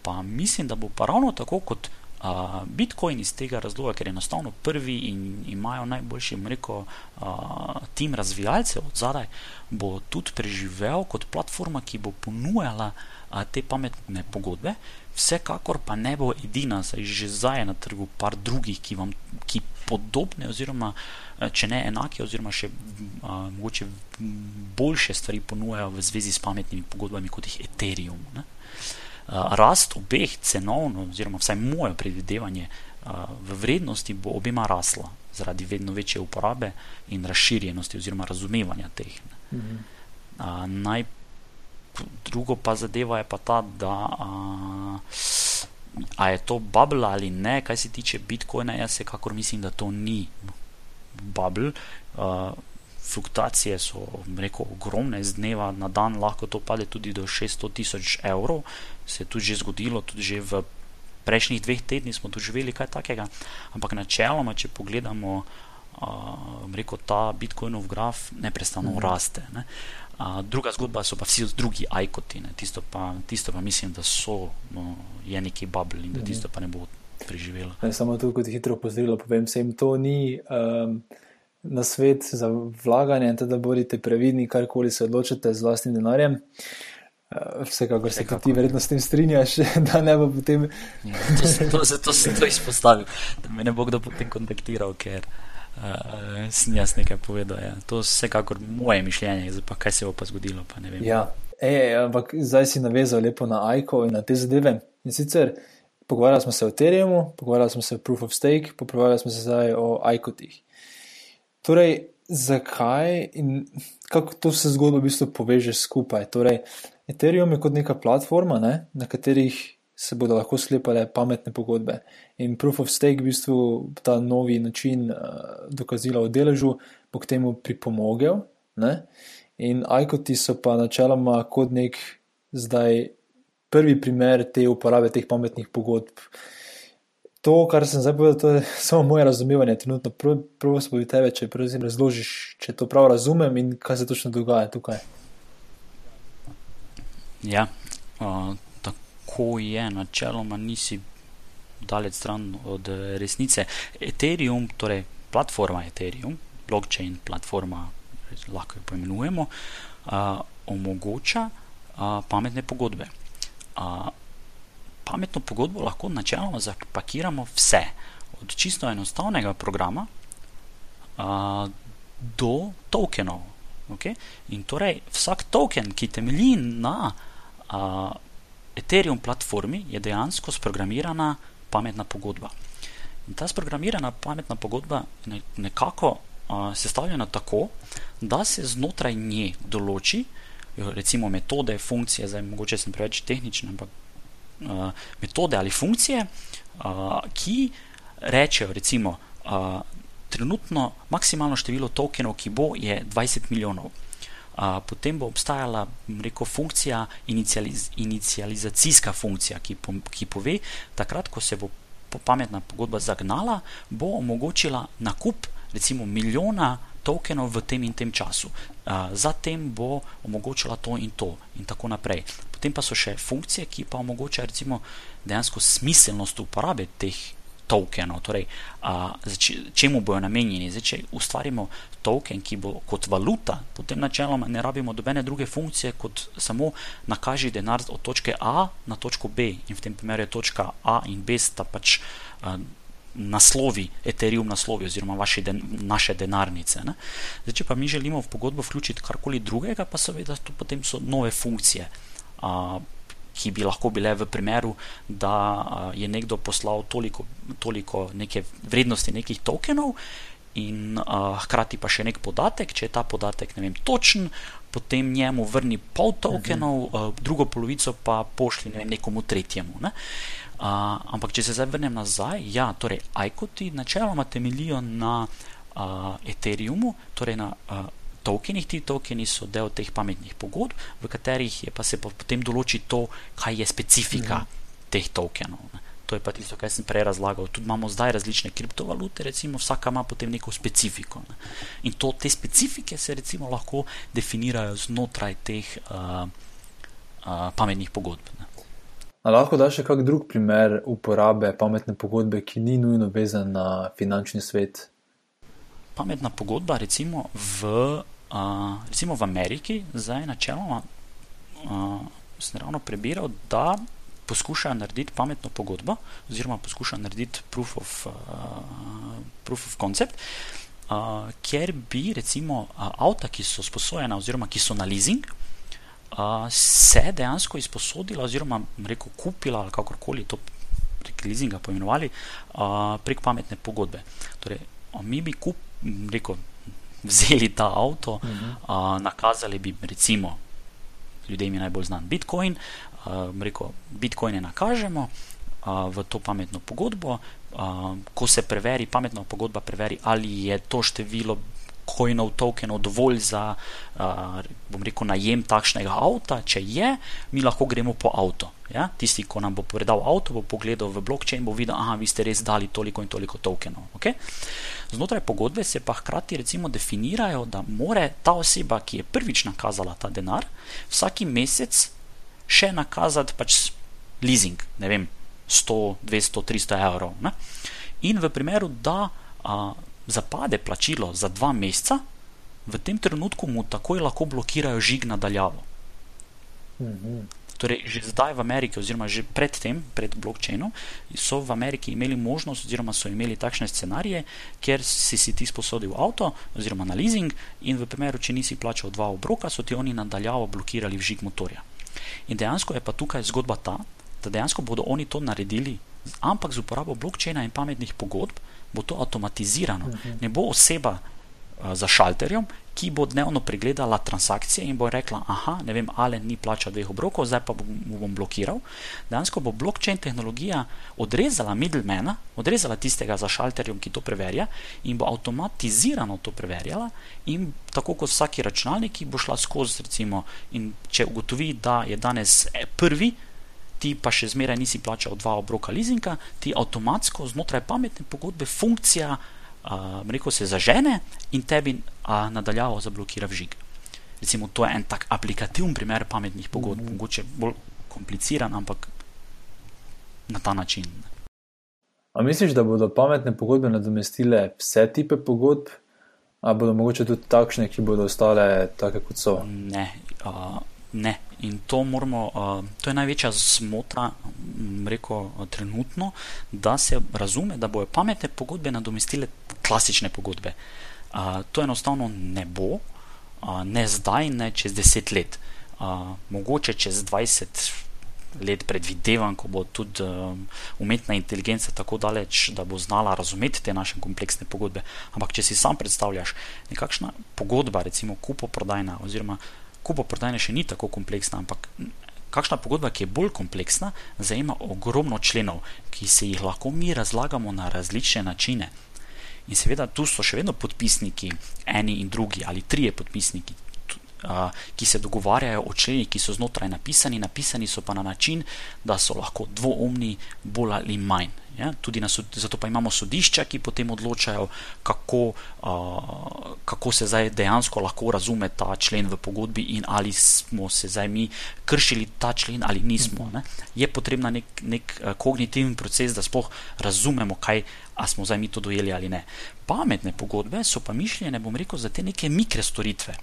pa mislim, da bo pa ravno tako kot Uh, Bitcoin iz tega razloga, ker je enostavno prvi in imajo najboljši, rekel, uh, tim razvijalcev od zadaj, bo tudi preživel kot platforma, ki bo ponujala uh, te pametne pogodbe. Vsekakor pa ne bo edina, saj že zdaj je na trgu par drugih, ki vam ki podobne, oziroma če ne enake, oziroma še uh, mogoče boljše stvari ponujajo v zvezi s pametnimi pogodbami kot jih Ethereum. Ne? Rast obeh cenovno, oziroma vsaj moje predvidevanje v vrednosti bo obima rasla zaradi vedno večje uporabe in razširjenosti oziroma razumevanja teh. Mhm. Naj, drugo pa zadeva je pa ta, da a, a je to bubble ali ne, kar se tiče Bitcoina, jaz se kakor mislim, da to ni bubble. Uh, fluktuacije so rekel, ogromne, z dneva na dan lahko to pade tudi do 600 tisoč evrov. Se je tudi že zgodilo, tudi že v prejšnjih dveh tednih smo doživeli kaj takega. Ampak načeloma, če pogledamo, uh, rekel, ta Bitcoinov graf neprestano mhm. raste. Ne. Uh, druga zgodba so pa vsi drugi ajkoti, tisto pa, tisto pa mislim, da so, no, je neki bubble in da mhm. tisto pa ne bo preživelo. Samo tu, kot hitro opozorilo, povem, se jim to ni. Um, na svet za vlaganje, da bodite previdni, karkoli se odločite z vlastnim denarjem. Eh, vsekakor se ti verjetno s tem strinjaš, da ne bo potem. Ja, zato sem to izpostavil, da me ne bo kdo potem kontaktiral, ker uh, sem jaz nekaj povedal. Ja. To je vsekakor moje mišljenje, zdaj pa kaj se bo pa zgodilo, pa ne vem. Ja, e, ampak zdaj si navezal lepo na AIKO in na te zadeve. In sicer pogovarjali smo se o Ethereumu, pogovarjali smo se o Proof of Stake, pogovarjali smo se zdaj o AIKO-tih. Torej, zakaj in kako to vse zgodbo v bistvu poveže skupaj? Torej, Ethereum je kot neka platforma, ne, na katerih se bodo lahko sklepale pametne pogodbe. In Proof of Stake, v bistvu ta novi način uh, dokazila o deležu, bo k temu pripomogel. Ne? In ICOT-i so pa načeloma kot nek zdaj prvi primer te uporabe teh pametnih pogodb. To, kar sem zdaj povedal, to je samo moje razumevanje. Trenutno prvo se boji tebe, če razložiš, če to prav razumem in kaj se točno dogaja tukaj. Ja, uh, tako je, načeloma nisi daleč stran od resnice. Ethereum, torej platforma Ethereum, blockchain platforma, lahko jo poimenujemo, uh, omogoča uh, pametne pogodbe. Uh, pametno pogodbo lahko načeloma zapakiramo vse, od čisto enostavnega programa uh, do tokenov. Okay? In torej, vsak token, ki temelji na uh, Ethereum platformi, je dejansko sprogramirana pametna pogodba. In ta sprogramirana pametna pogodba je nekako uh, sestavljena tako, da se znotraj nje določi, recimo, metode, funkcije, zdaj mogoče sem preveč tehničen, ampak uh, metode ali funkcije, uh, ki rečejo, recimo, uh, trenutno maksimalno število tokenov, ki bo, je 20 milijonov. Uh, potem bo obstajala rekel, funkcija, inicijaliz inicijalizacijska funkcija, ki, po ki pove, takrat, ko se bo pametna pogodba zagnala, bo omogočila nakup recimo milijona tokenov v tem in tem času. Uh, zatem bo omogočila to in to, in tako naprej. Potem pa so še funkcije, ki pa omogočajo recimo dejansko smiselnost uporabe teh tokenov, torej a, čemu bojo namenjeni. Zdaj, če ustvarimo token, ki bo kot valuta, potem načeloma ne rabimo dobene druge funkcije, kot samo nakaži denar od točke A na točko B. In v tem primeru je točka A in B sta pač. A, Naslovi, Ethereum naslovi, oziroma den, naše denarnice. Zdaj, če pa mi želimo v pogodbo vključiti karkoli drugega, pa seveda to potem so nove funkcije ki bi lahko bile v primeru, da je nekdo poslal toliko, toliko neke vrednosti nekih tokenov. In uh, hkrati pa še nek podatek, če je ta podatek vem, točen, potem njemu vrni pol tokenov, uh, drugo polovico pa pošlji ne nekomu tretjemu. Ne? Uh, ampak, če se zdaj vrnem nazaj, ja, torej, ICOT-i načeloma temeljijo na uh, Ethereumu, torej na uh, tokenih. Ti tokeni so del teh pametnih pogodb, v katerih pa se pa potem določi to, kaj je specifika mm. teh tokenov. Ne. To je pa tisto, kar sem prej razlagal. Tudi imamo zdaj različne kriptovalute, recimo vsaka ima potem neko specifiko. Ne. In to, te specifike se recimo lahko definirajo znotraj teh uh, uh, pametnih pogodb. Ne. A lahko daš še kak drug primer uporabe pametne pogodbe, ki ni nujno vezan na finančni svet? Pametna pogodba, recimo v Uh, recimo v Ameriki, zdaj načeloma, uh, sem ravno prebiral, da poskušajo narediti pametno pogodbo, oziroma poskušajo narediti proof of, uh, proof of concept, uh, kjer bi recimo uh, avta, ki so sposojena, oziroma ki so na leasing, uh, se dejansko izposodila, oziroma rekel, kupila ali kakorkoli to prek leasinga poimenovali, uh, prek pametne pogodbe. Torej, mi bi kup, rekel, vzeli ta avto, uh -huh. uh, nakazali bi recimo ljudem je najbolj znan Bitcoin, uh, rekel, Bitcoine nakažemo uh, v to pametno pogodbo. Uh, ko se preveri, pametna pogodba preveri, ali je to število coinov, tokenov dovolj za, uh, bom rekel, najem takšnega avta. Če je, mi lahko gremo po avto. Ja? Tisti, ki nam bo predal avto, bo pogledal v blockchain in bo videl, da ste res dali toliko in toliko tokenov. Okay? Znotraj pogodbe se pa hkrati recimo definirajo, da more ta oseba, ki je prvič nakazala ta denar, vsaki mesec še nakazati pač leasing, ne vem, 100, 200, 300 evrov. Ne? In v primeru, da a, zapade plačilo za dva meseca, v tem trenutku mu takoj lahko blokirajo žig nadaljavo. Mhm. Torej, že zdaj v Ameriki, oziroma že predtem, pred blockchainom, so v Ameriki imeli možnost, oziroma so imeli takšne scenarije, kjer si, si ti sposodil avto, oziroma na leasing, in v primeru, če nisi plačal dva obroka, so ti oni nadaljavo blokirali žig motorja. In dejansko je pa tukaj zgodba ta, da dejansko bodo oni to naredili, ampak z uporabo blockchaina in pametnih pogodb, bo to avtomatizirano. Mhm. Ne bo oseba uh, za šalterjem, ki bo dnevno pregledala transakcije in bo rekla: Aha, ne vem, ali ni plačal dveh obrokov, zdaj pa bom, bom blokiral. Dejansko bo blockchain tehnologija odrezala middlemana, odrezala tistega za šalterjem, ki to preverja, in bo avtomatizirano to preverjala. In tako kot vsaki računalnik, bo šla skozi, recimo, in če ugotovi, da je danes eh, prvi ti pa še zmeraj nisi plačal dva obroka leasinga, ti avtomatsko znotraj pametne pogodbe funkcija, uh, rekel se, zažene in tebi uh, nadaljavo zablokira vžig. Recimo, to je en tak aplikativen primer pametnih pogodb, mm mogoče bolj kompliciran, ampak na ta način. A misliš, da bodo pametne pogodbe nadomestile vse type pogodb, ali bodo mogoče tudi takšne, ki bodo ostale take, kot so? Ne. Uh, ne. In to, moramo, to je največja zmota, reko, trenutno, da se razume, da bojo pametne pogodbe nadomestile klasične pogodbe. To enostavno ne bo, ne zdaj, ne čez deset let. Mogoče čez 20 let predvidevam, ko bo tudi um, umetna inteligenca tako daleč, da bo znala razumeti te naše kompleksne pogodbe. Ampak, če si sam predstavljaš, nekakšna pogodba, recimo kupoprodajna oziroma kupoprodajna še ni tako kompleksna, ampak kakšna pogodba, ki je bolj kompleksna, zajema ogromno členov, ki se jih lahko mi razlagamo na različne načine. In seveda tu so še vedno podpisniki, eni in drugi, ali trije podpisniki, ki se dogovarjajo o členih, ki so znotraj napisani, napisani so pa na način, da so lahko dvoumni, bolj ali manj. Ja, tudi na, zato pa imamo sodišča, ki potem odločajo, kako, uh, kako se zdaj dejansko lahko razume ta člen v pogodbi in ali smo se zdaj mi kršili ta člen ali nismo. Ne. Je potrebna nek, nek kognitivni proces, da sploh razumemo, kaj smo zdaj mi to dojeli ali ne. Pametne pogodbe so pa mišljene, bom rekel, za te neke mikrostoritve.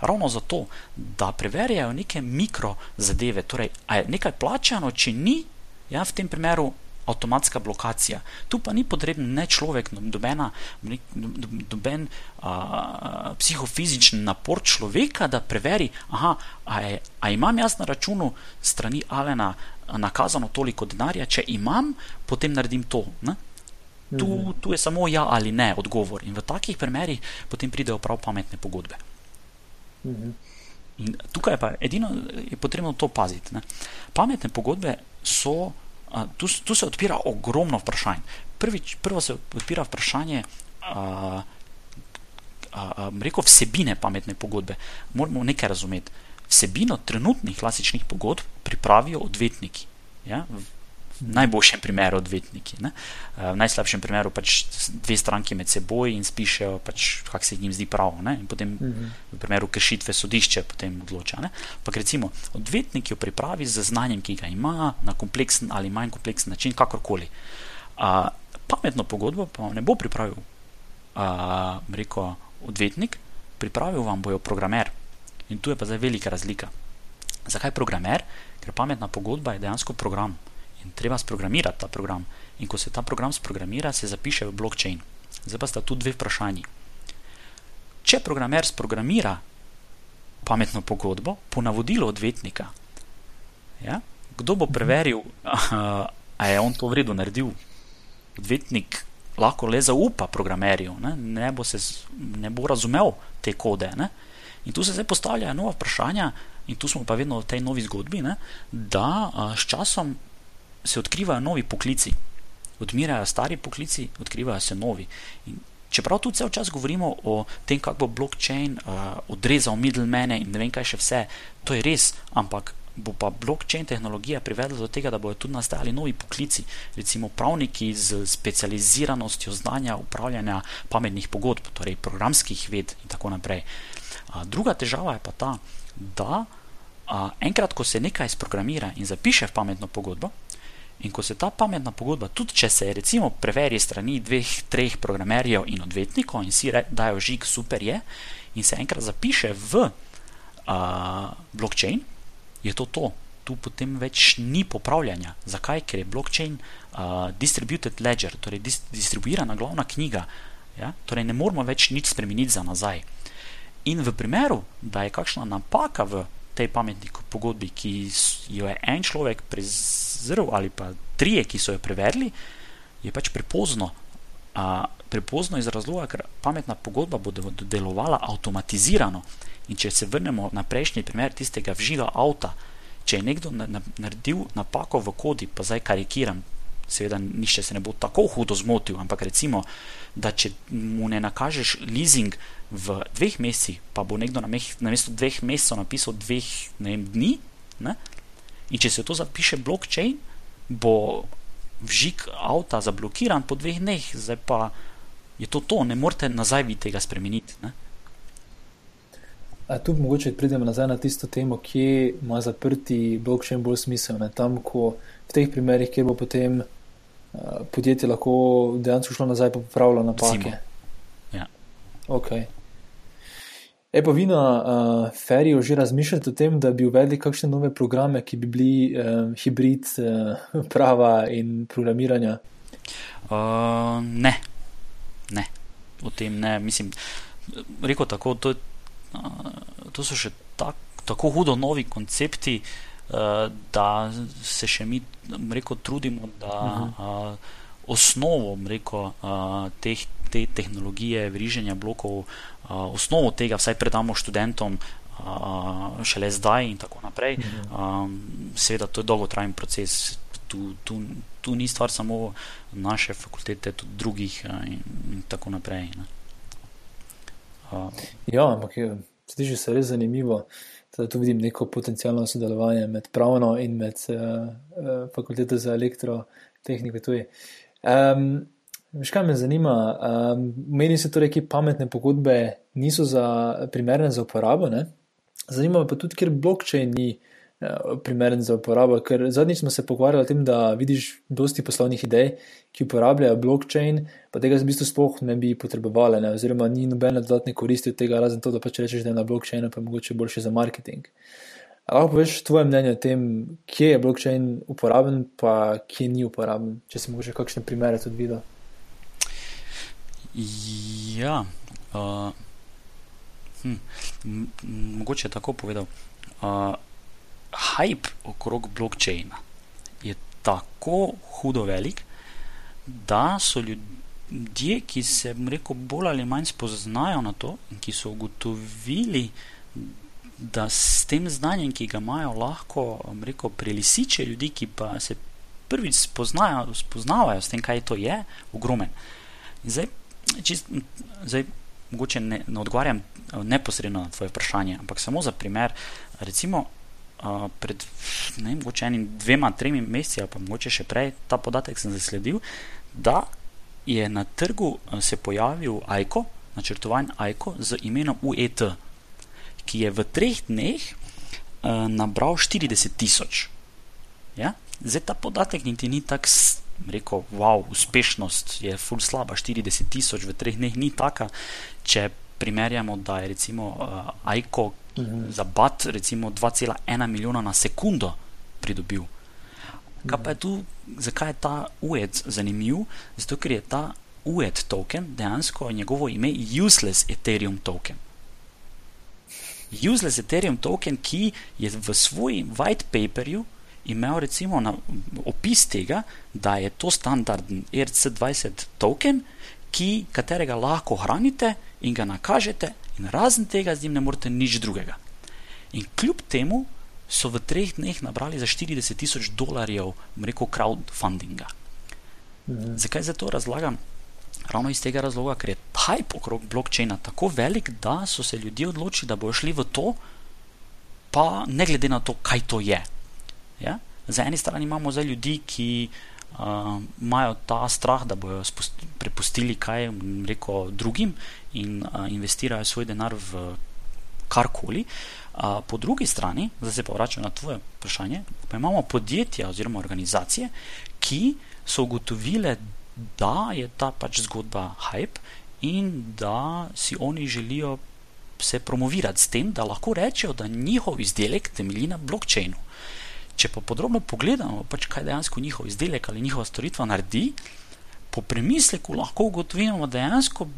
Ravno zato, da preverjajo neke mikro zadeve, torej, ali je nekaj plačano, če ni, ja, v tem primeru avtomatska blokacija. Tu pa ni potreben ne človek, nobena, noben a, psihofizični napor človeka, da preveri, aha, a, je, a imam jaz na računu strani Alena nakazano toliko denarja, če imam, potem naredim to. Ne? Tu, mhm. tu je samo ja ali ne odgovor. In v takih primerih potem pridejo prav pametne pogodbe. Mhm. In tukaj pa edino je potrebno to paziti. Ne? Pametne pogodbe so tu, tu se odpira ogromno vprašanj. Prvič, prvo se odpira vprašanje, a, a, a, rekel, vsebine pametne pogodbe. Moramo nekaj razumeti. Vsebino trenutnih klasičnih pogodb pripravijo odvetniki. Ja? Najboljšem primeru odvetniki, ne? Eh, v najslabšem primeru pač dve stranki med seboj in spišejo, pač, kak se jim zdi prav. Ne? In potem mhm. v primeru kršitve sodišče potem odloča. Ampak recimo odvetnik jo pripravi z znanjem, ki ga ima na kompleksen ali manj kompleksen način, kakorkoli. A, pametno pogodbo pa ne bo pripravil a, reko, odvetnik, pripravil vam bojo programer. In tu je pa zdaj velika razlika. Zakaj programer? Ker pametna pogodba je dejansko program treba sprogramirati ta program. In ko se ta program sprogramira, se zapiše v blockchain. Zdaj pa sta tu dve vprašanji. Če programer sprogramira pametno pogodbo po navodilu odvetnika. Ja? Kdo bo preveril, ali je on to v redu naredil? Odvetnik lahko le zaupa programerju, ne, ne, bo, se, ne bo razumel te kode. Ne? In tu se zdaj postavljajo nova vprašanja, in tu smo pa vedno v tej novi zgodbi, ne, da a, s časom se odkrivajo novi poklici, odmirajo stari poklici, odkrivajo se novi. In čeprav tu cel čas govorimo o tem, kako bo blockchain a, odrezal middlemene in ne vem kaj še vse, to je res, ampak bo pa blockchain tehnologija privedla do tega, da bodo tudi nastajali novi poklici, recimo pravniki z specializiranostjo znanja upravljanja pametnih pogodb, torej programskih ved in tako naprej. A, druga težava je pa ta, da a, enkrat, ko se nekaj sprogramira in zapiše v pametno pogodbo, in ko se ta pametna pogodba, tudi če se recimo preveri strani dveh, treh programerjev in odvetnikov in si dajo žig, super je, in se enkrat zapiše v a, blockchain, je to to. Tu potem več ni popravljanja. Zakaj? Ker je blockchain uh, distributed ledger, torej dis distribuirana glavna knjiga. Ja? Torej ne moramo več nič spremeniti za nazaj. In v primeru, da je kakšna napaka v tej pametni pogodbi, ki jo je en človek prezrl ali pa trije, ki so jo preverili, je pač prepozno. Uh, prepozno iz razloga, ker pametna pogodba bo delovala avtomatizirano. In če se vrnemo na prejšnji primer tistega vžiga avta, če je nekdo na, na, naredil napako v kodi, pa zdaj karikiram, seveda nišče se ne bo tako hudo zmotil, ampak recimo, da če mu ne nakažeš leasing v dveh mesecih, pa bo nekdo na, meh, na mesto dveh mesecev napisal dveh vem, dni, ne? in če se to zapiše blockchain, bo vžig avta zablokiran po dveh dneh, zdaj pa je to to, ne morete nazaj vi tega spremeniti. Ne? A tu mogoče pridemo nazaj na tisto temo, kje ima zaprti blockchain bolj smisel. Ne? Tam, ko v teh primerih, kjer bo potem podjetje lahko dejansko šlo nazaj in popravilo napake. Ja. Okay. E pa vi na uh, Feriju že razmišljate o tem, da bi uvedli kakšne nove programe, ki bi bili uh, hibrid uh, prava in programiranja? Uh, ne. ne, o tem ne. Mislim, rekel tako, to je to so še tak, tako hudo novi koncepti, uh, da se še mi rekel, trudimo, da uh, osnovo rekel, uh, teh, te tehnologije, vriženja blokov, uh, osnovo tega vsaj predamo študentom. Uh, šele zdaj, in tako naprej. Um, seveda, to je dolgotrajen proces, tu, tu, tu ni stvar samo naše fakultete, tudi drugih, uh, in, in tako naprej. Uh, ja, ampak sliši se res zanimivo. Tu vidim neko potencijalno sodelovanje med pravno in med uh, uh, fakulteto za elektrotehniko. Um, Veš, kaj me zanima? Um, meni se torej, ki pametne pogodbe niso za, primerne za uporabo. Ne? Zanima me pa tudi, ker blockchain ni uh, Eh, primeren za uporabo. Ker zadnjič smo se pogovarjali o tem, da vidiš dosti poslovnih idej, ki uporabljajo blockchain, pa tega v bistvu sploh ne bi potrebovali, ne? oziroma ni nobene dodatne koristi od tega, razen to, da pač rečeš, da je na blockchainu pa mogoče boljše za marketing. Lahko poveš tvoje mnenje o tem, kje je blockchain uporaben, pa kje ni uporaben, če si mogoče kakšne primere tudi videl. Ja, uh, hm, mogoče je tako povedal. Uh, hype okrog blockchaina je tako hudo velik, da so ljudje, ki se rekel, bolj ali manj spoznajo na to in ki so ugotovili, da s tem znanjem, ki ga imajo, lahko rekel, prelisiče ljudi, ki pa se prvič spoznajo, spoznavajo s tem, kaj to je, ogromen. Zdaj, čist, zdaj mogoče ne, ne odgovarjam neposredno na tvoje vprašanje, ampak samo za primer. Recimo, pred ne vem, enim dvema, tremi meseci, ali pa mogoče še prej, ta podatek sem zasledil, da je na trgu se pojavil AIKO, načrtovan AIKO z imenom UET, ki je v treh dneh uh, nabral 40 tisoč. Ja? Zdaj ta podatek niti ni tako. Rekl, wow, uspešnost je ful slaba, 40 tisoč v treh dneh ni taka, če primerjamo, da je recimo uh, AIKO, -hmm. za bat, recimo 2,1 milijona na sekundo pridobil. Kaj pa je tu, zakaj je ta UED zanimiv? Zato, ker je ta UED token dejansko njegovo ime useless Ethereum token. Useless Ethereum token, ki je v svojem white paperju imel recimo na, opis tega, da je to standardni ERC20 token, ki, katerega lahko hranite in ga nakažete, in razen tega z njim ne morete nič drugega. In kljub temu so v treh dneh nabrali za 40 tisoč dolarjev, rekel, crowdfundinga. Mhm. Zakaj za to razlagam? Ravno iz tega razloga, ker je hype okrog blokčina tako velik, da so se ljudje odločili, da bodo šli v to, pa ne glede na to, kaj to je. Ja? Za eni strani imamo zdaj ljudi, ki uh, imajo ta strah, da bodo prepustili kaj reko, drugim in uh, investirajo svoj denar v karkoli. Uh, po drugi strani, zdaj se pa vračam na tvoje vprašanje, pa imamo podjetja oziroma organizacije, ki so ugotovile, da je ta pač zgodba hype in da si oni želijo se promovirati s tem, da lahko rečejo, da njihov izdelek temelji na blokčinu. Če pa podrobno pogledamo, pač kaj dejansko njihov izdelek ali njihova storitva naredi, po premisleku lahko ugotovimo, dejansko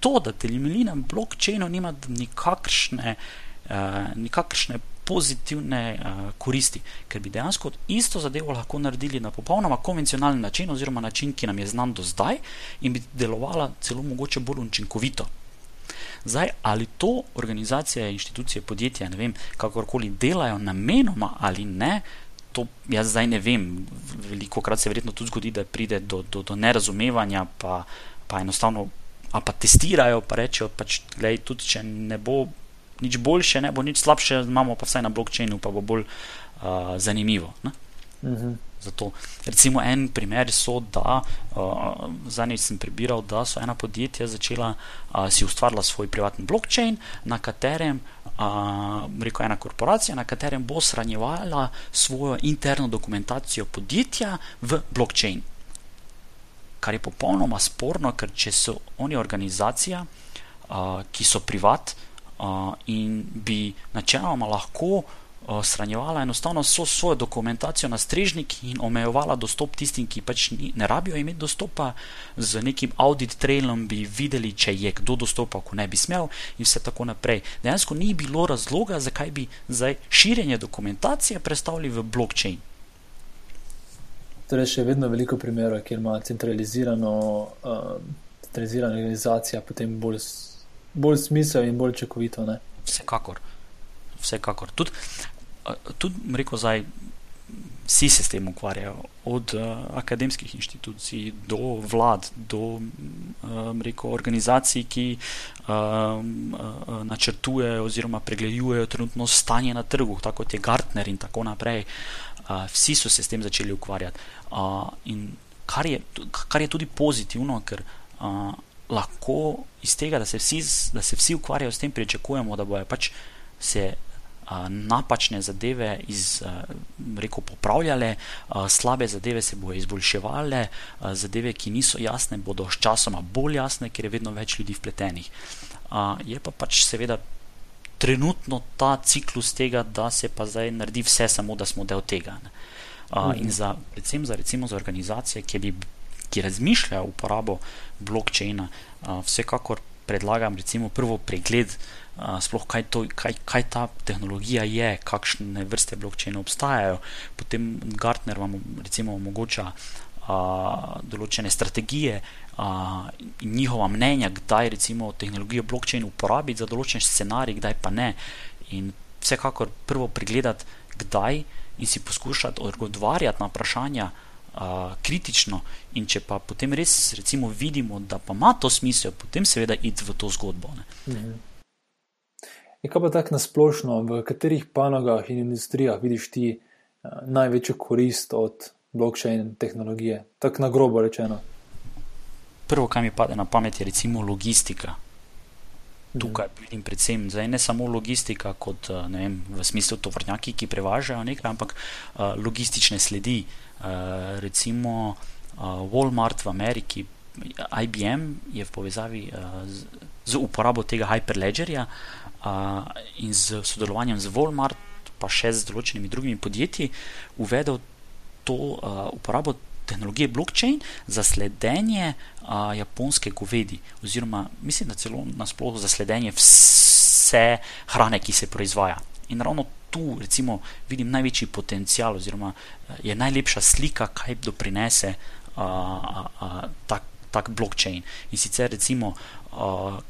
to, da temelji na blokčinu, nima nikakršne, uh, nikakršne pozitivne uh, koristi, ker bi dejansko isto zadevo lahko naredili na popolnoma konvencionalen način, oziroma način, ki nam je znan do zdaj, in bi delovala celo mogoče bolj učinkovito. Zdaj, ali to organizacije, inštitucije, podjetja, ne vem, kakorkoli delajo namenoma ali ne, to jaz zdaj ne vem. Veliko krat se verjetno tudi zgodi, da pride do, do, do nerazumevanja, pa, pa enostavno. A pa testirajo, pa rečejo, pač, gledaj, tudi če ne bo nič boljše, ne bo nič slabše, imamo pa vsaj na blokčinu, pa bo bolj uh, zanimivo. Uh mhm. -huh. Zato, recimo, en primer so, da uh, zadnjič sem prebiral, da so ena podjetja začela uh, si ustvarila svoj privatni blokčin, na katerem, uh, rekel ena korporacija, na katerem bo shranjevala svojo interno dokumentacijo podjetja v blokčin. Kar je popolnoma sporno, ker če so oni organizacija, uh, ki so privat, in bi načeloma lahko shranjevala enostavno vso svojo dokumentacijo na strežnik in omejevala dostop tistim, ki pač ni, ne rabijo imeti dostopa, z nekim audit trailom bi videli, če je kdo dostopal, ko ne bi smel, in vse tako naprej. Dejansko ni bilo razloga, zakaj bi zdaj širjenje dokumentacije predstavili v blockchain. Torej, še vedno veliko primerov, kjer ima centralizirano, uh, centralizirana organizacija potem bolj bolj smisel in bolj čakovito. Ne? Vsekakor. Vsekakor. Tudi, tudi rekel zdaj, vsi se s tem ukvarjajo, od uh, akademskih inštitucij do vlad, do um, rekel, organizacij, ki um, uh, načrtujejo oziroma pregledujejo trenutno stanje na trgu, tako kot je Gartner in tako naprej. Uh, vsi so se s tem začeli ukvarjati. Uh, in kar je, kar je tudi pozitivno, ker uh, lahko iz tega, da se vsi, da se vsi ukvarjajo s tem, pričakujemo, da bojo pač se napačne zadeve iz, rekel, popravljale, slabe zadeve se bojo izboljševale, zadeve, ki niso jasne, bodo s časoma bolj jasne, ker je vedno več ljudi vpletenih. Je pa pač seveda. Trenutno ta ciklus tega, da se pa zdaj naredi vse, samo da smo del tega. Uh, in za, predvsem za, recimo, za organizacije, ki bi ki razmišljajo o uporabo blokčina, vsekakor predlagam, recimo, prvo pregled, sploh kaj, to, kaj, kaj ta tehnologija je, kakšne vrste blokčina obstajajo. Potem Gartner vam recimo omogoča a, določene strategije a, in njihova mnenja, kdaj recimo tehnologijo blokčina uporabiti za določen scenarij, kdaj pa ne. In vsekakor prvo pregledati, kdaj in si poskušati odgovarjati na vprašanja kritično, in če pa potem res recimo, vidimo, da pa ima to smisel, potem seveda id v to zgodbo. Mhm. Je pa tako nasplošno, v katerih panogah in industrijah vidiš ti uh, največjo korist od blockchain tehnologije, tako na grobo rečeno? Prvo, kar mi pade na pamet, je recimo logistika. Tukaj vidim predvsem zdaj, ne samo logistika, kot vem, v smislu tovrnjaki, ki prevažajo nekaj, ampak uh, logistične sledi. Uh, Eh, recimo uh, Walmart v Ameriki, IBM je v povezavi uh, z, z uporabo tega Hyperledgerja uh, in z sodelovanjem z Walmart, pa še z določenimi drugimi podjetji, uvedel to uh, uporabo tehnologije blockchain za sledenje uh, japonske govedi, oziroma mislim, da celo nasplošno za sledenje vse hrane, ki se proizvaja. In ravno tu, recimo, vidim največji potencial, oziroma je najlepša slika, kaj doprinese uh, uh, uh, tak, tak blockchain. In sicer, recimo, uh,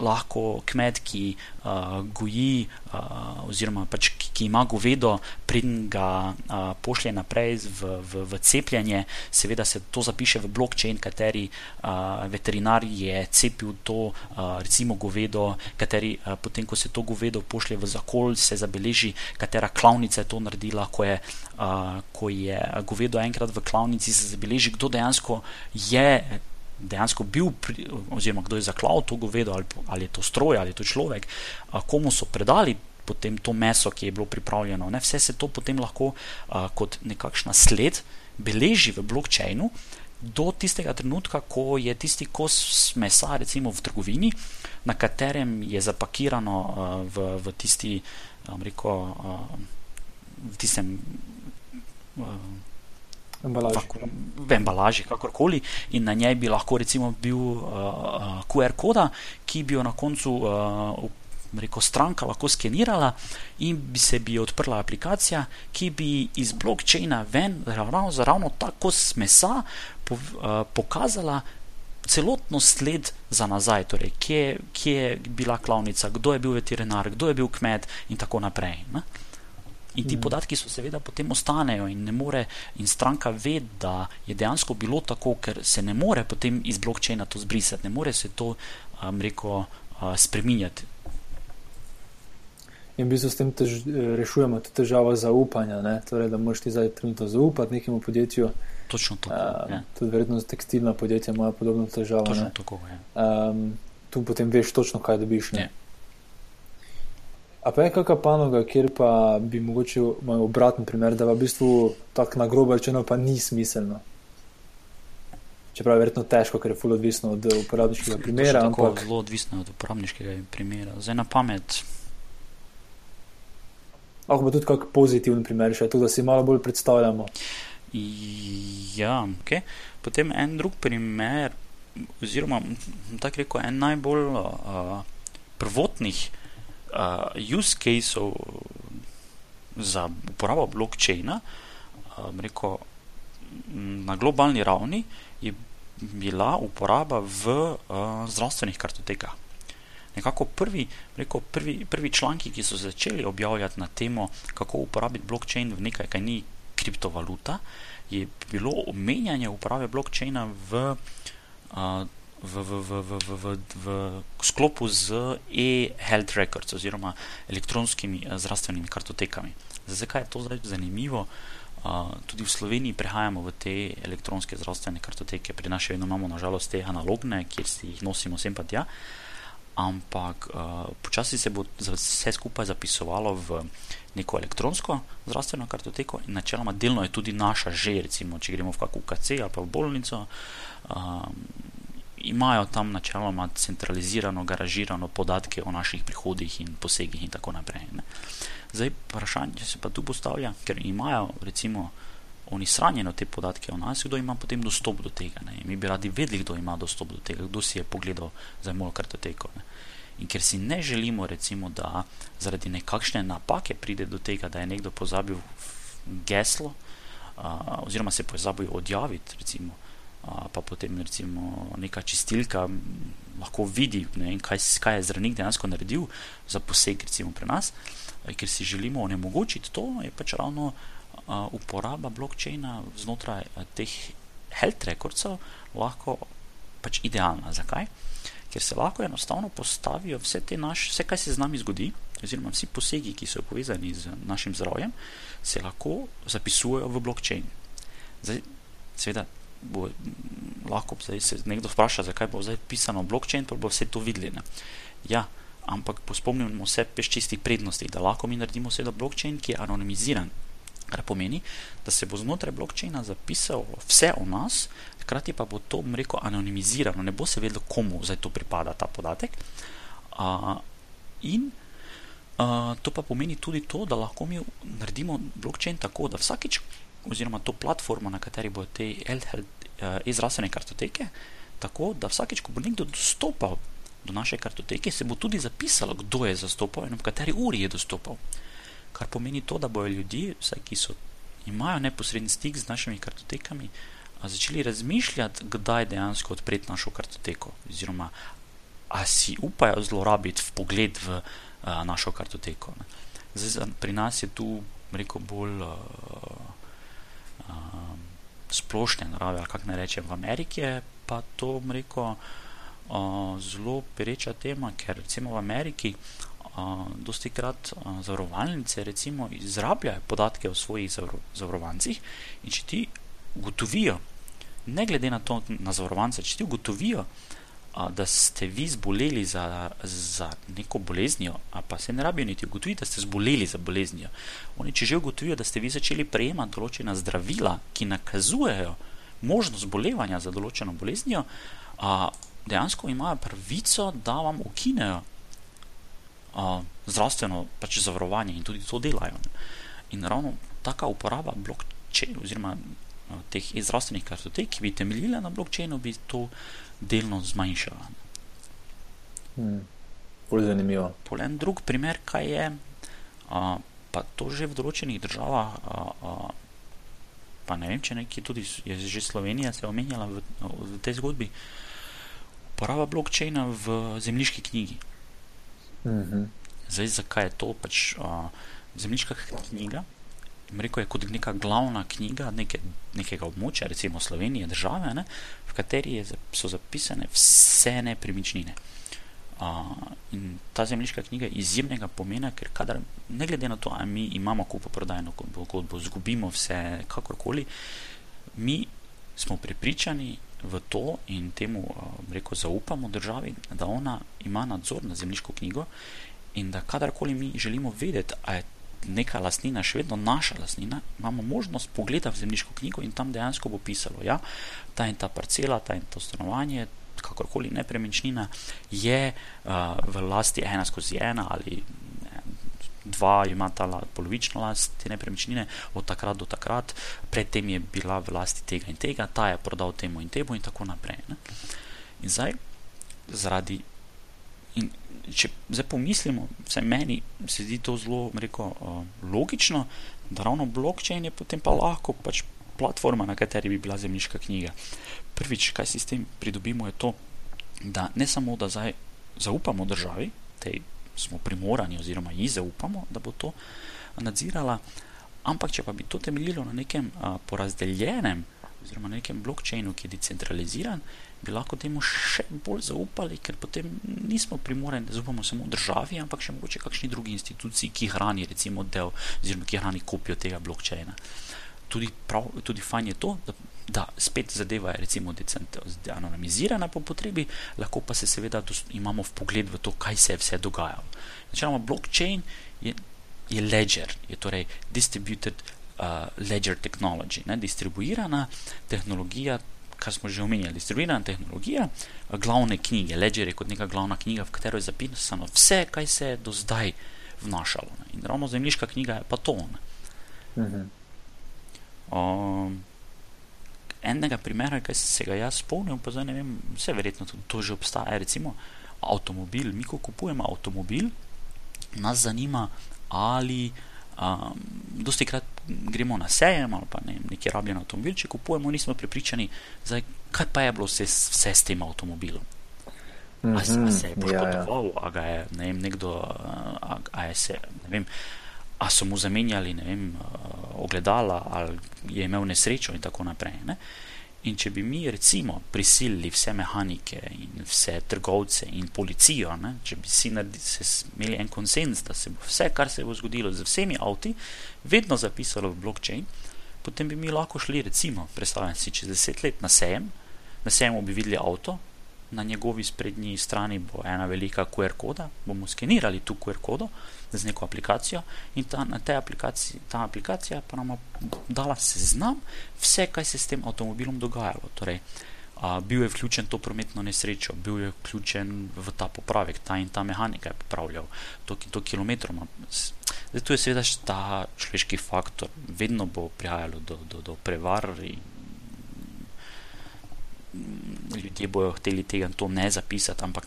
lahko kmet, ki uh, goji, uh, oziroma pač, ki, ki ima govedo, preden ga uh, pošlje naprej v, v, v cepljenje, seveda se to zapiše v blockchain, kateri uh, veterinar je cepil to, uh, recimo, govedo, kateri uh, potem, ko se to govedo pošlje v zakol, se zabeleži, katera klavnica je to naredila, ko je, uh, ko je govedo enkrat v klavnici, se zabeleži, kdo dejansko je dejansko bil, pri, oziroma kdo je zaklal to govedo, ali, ali je to stroj, ali je to človek, a, komu so predali potem to meso, ki je bilo pripravljeno. Ne? Vse se to potem lahko a, kot nekakšna sled beleži v blokčinu. Do tistega trenutka, ko je tisti kos mesa, recimo v trgovini, na katerem je zapakirano uh, v, v tisti, rekel, uh, v tistem uh, embalaži. v embalaži, kakorkoli, in na njej bi lahko recimo bil uh, uh, QR koda, ki bi jo na koncu uh, reko, stranka lahko skenirala in bi se bi odprla aplikacija, ki bi iz blokčina ven, ravno ravno tako smesa, po, uh, pokazala. Celotno sled za nazaj, torej kje, kje je bila klavnica, kdo je bil veterinar, kdo je bil kmet, in tako naprej. Ne? In ti mm. podatki so seveda potem ostanejo in ne more, in stranka ve, da je dejansko bilo tako, ker se ne more potem iz blokčina to zbrisati, ne more se to, um, reko, uh, spreminjati. In v bistvu s tem tež, rešujemo tudi težavo zaupanja, torej, da moš ti zdaj trenutno zaupati nekemu podjetju. Točno tako. Uh, tudi verjetno tekstilna podjetja imajo podobno težavo. Točno ne? tako je. Um, tu potem veš točno, kaj dobiš. A pa je kakšna panoga, kjer pa bi mogoče imel obraten primer, da v bistvu tako na grobo rečeno pa ni smiselno. Čeprav je verjetno težko, ker je fully odvisno od uporabniškega primera. Ampak... Zelo odvisno od uporabniškega primera. Zdaj na pamet. Lahko pa tudi kak pozitiven primer, še to, da si malo bolj predstavljamo. Ja, ok. Potem en drug primer, oziroma tako rekel, en najbolj uh, prvotnih uh, use caseov za uporabo blokčina, um, rekel, na globalni ravni je bila uporaba v uh, zdravstvenih kartotekah. Nekako prvi, rekel, prvi, prvi članki, ki so začeli objavljati na temo, kako uporabiti blokčin v nekaj, kar ni kriptovaluta, je bilo omenjanje uporabe blokčina v uh, v, v, v, v, v, v, v sklopu z e-health records oziroma elektronskimi eh, zdravstvenimi kartotekami. Zakaj je to zdaj zanimivo? Uh, tudi v Sloveniji prehajamo v te elektronske zdravstvene kartoteke, pri nas še vedno imamo nažalost te analogne, kjer si jih nosimo sem pa tja, ampak uh, počasi se bo vse skupaj zapisovalo v neko elektronsko zdravstveno kartoteko in načeloma delno je tudi naša že, recimo, če gremo v kakšno UKC ali pa v bolnico. Uh, imajo tam načeloma centralizirano, garažirano podatke o naših prihodih in posegih in tako naprej. Ne. Zdaj, vprašanje se pa tu postavlja, ker imajo recimo oni shranjeno te podatke o nas, kdo ima potem dostop do tega. Ne. Mi bi radi vedeli, kdo ima dostop do tega, kdo si je pogledal za mojo kartoteko. Ne. In ker si ne želimo, recimo, da zaradi nekakšne napake pride do tega, da je nekdo pozabil geslo, uh, oziroma se pozabil odjaviti, recimo, pa potem recimo neka čistilka lahko vidi, vem, kaj, kaj je zdravnik dejansko naredil za poseg, recimo pri nas, ker si želimo onemogočiti to, je pač ravno a, uporaba blokčina znotraj a, teh health recordsov lahko pač idealna. Zakaj? Ker se lahko enostavno postavijo vse te naše, vse, kaj se z nami zgodi, oziroma vsi posegi, ki so povezani z našim zdravjem, se lahko zapisujejo v blokčin. Zdaj, seveda, bo lahko zdaj se nekdo vpraša, zakaj bo zdaj pisano blockchain, pa bo vse to videli. Ne? Ja, ampak spomnimo se peš čistih prednosti, da lahko mi naredimo seveda blockchain, ki je anonimiziran. Kar pomeni, da se bo znotraj blockchaina zapisal vse o nas, hkrati pa bo to, bom rekel, anonimizirano, ne bo se vedelo, komu zdaj to pripada ta podatek. Uh, in uh, to pa pomeni tudi to, da lahko mi naredimo blockchain tako, da vsakič, oziroma to platformo, na kateri bo te e-zdravstvene kartoteke, tako da vsakeč, ko bo nekdo dostopal do naše kartoteke, se bo tudi zapisalo, kdo je zastopal in v kateri uri je dostopal. Kar pomeni to, da bojo ljudje, vsaj ki so, imajo neposredni stik z našimi kartotekami, začeli razmišljati, kdaj dejansko odpreti našo kartoteko, oziroma a si upajo zlorabiti v pogled v a, našo kartoteko. Zdaj, pri nas je tu, rekel bolj. A, a, Splošne narave, ali kako naj rečem, v Ameriki je pa to, rekel, zelo pereča tema, ker recimo v Ameriki dosti krat zavarovalnice recimo izrabljajo podatke o svojih zavarovancih in če ti ugotovijo, ne glede na to, na zavarovance, če ti ugotovijo, da ste vi zboleli za, za neko boleznijo, a pa se ne rabijo niti ugotoviti, da ste zboleli za boleznijo. Oni, če že ugotovijo, da ste vi začeli prejemati določena zdravila, ki nakazujejo možnost bolevanja za določeno boleznijo, a, dejansko imajo pravico, da vam ukinejo a, zdravstveno pač zavarovanje in tudi to delajo. In ravno taka uporaba blokčina oziroma teh zdravstvenih kartotek, ki bi temeljila na blokčinu, bi to delno zmanjšala. Hmm. Bolj zanimivo. Polen drug primer, kaj je, a, pa to že v določenih državah. A, a, Pa ne vem, če nekje tudi je že Slovenija se omenjala v, v tej zgodbi uporaba blokčina v zemljiški knjigi. Mhm. Zdaj, zakaj je to pač uh, zemljiška knjiga? Rekel je kot neka glavna knjiga neke, nekega območja, recimo Slovenije, države, ne, v kateri je, so zapisane vse nepremičnine. Uh, in ta zemljiška knjiga je izjemnega pomena, ker kadar, ne glede na to, ali mi imamo kupo prodajno pogodbo, izgubimo vse, kakorkoli, mi smo prepričani, v to in temu eh, rekel, zaupamo državi, da ona ima nadzor nad zemljiško knjigo in da kadarkoli mi želimo vedeti, ali je neka lastnina še vedno naša lastnina, imamo možnost pogleda v zemljiško knjigo in tam dejansko bo pisalo, da ja, ta in ta parcela, ta in to stanovanje, kakorkoli nepremičnina je uh, v lasti ena skozi ena ali dva ima ta polovično last te nepremičnine, od takrat do takrat, predtem je bila v lasti tega in tega, ta je prodal temu in temu in tako naprej. Ne? In zdaj, zaradi. In če zdaj pomislimo, vse meni se zdi to zelo rekel, uh, logično, da ravno blockchain je potem pa lahko pač platforma, na kateri bi bila zemljiška knjiga. Prvič, kaj si s tem pridobimo, je to, da ne samo da zdaj zaupamo državi, tej smo primorani, oziroma ji zaupamo, da bo to nadzirala. Ampak, če pa bi to temeljilo na nekem a, porazdeljenem, oziroma na nekem blokčinu, ki je decentraliziran, bi lahko temu še bolj zaupali, ker potem nismo primorani, da zaupamo samo državi, ampak še mogoče kakšni drugi instituciji, ki hrani recimo del, oziroma ki hrani kopijo tega blokčina. Tudi, prav, tudi fajn je to, da da spet zadeva je recimo anonimizirana po potrebi, lahko pa se seveda imamo v pogled v to, kaj se je vse dogajalo. Načeloma blockchain je, je ledger, je torej distributed uh, ledger technology, ne, distribuirana tehnologija, kar smo že omenjali, distribuirana tehnologija uh, glavne knjige, ledger je kot neka glavna knjiga, v katero je zapisano vse, kaj se je do zdaj vnašalo. Ne. In ravno zemljiška knjiga je pa to. Mhm. Um, enega primera, ki se ga jaz spomnim, pa zdaj ne vem, vse verjetno tudi to že obstaja. Recimo avtomobil, mi ko kupujemo avtomobil, nas zanima, ali um, dosti krat gremo na sejem ali pa ne, neki rabljen avtomobil, če kupujemo, nismo prepričani, zdaj, kaj pa je bilo vse, vse s tem avtomobilom. A, a se je poškodoval, ja, ja. a ga je ne vem, nekdo, a, a je se, ne vem, a so mu zamenjali vem, ogledala, ali je imel nesrečo in tako naprej. Ne? In če bi mi, recimo, prisilili vse mehanike in vse trgovce in policijo, ne? če bi si imeli en konsens, da se bo vse, kar se bo zgodilo z vsemi avti, vedno zapisalo v blockchain, potem bi mi lahko šli, recimo, predstavljam si čez deset let na sejem, na sejemu bi videli avto, na njegovi sprednji strani bo ena velika QR koda, bomo skenirali tu QR kodo z neko aplikacijo in ta, na tej aplikaciji, ta aplikacija pa nam dala seznam vse, kaj se s tem avtomobilom dogajalo. Torej, a, bil je vključen to prometno nesrečo, bil je vključen v ta popravek, ta in ta mehanika je popravljal, to in to kilometrov. Zdaj, tu je seveda ta človeški faktor, vedno bo prihajalo do, do, do prevar in ljudje bojo hteli tega to ne zapisati, ampak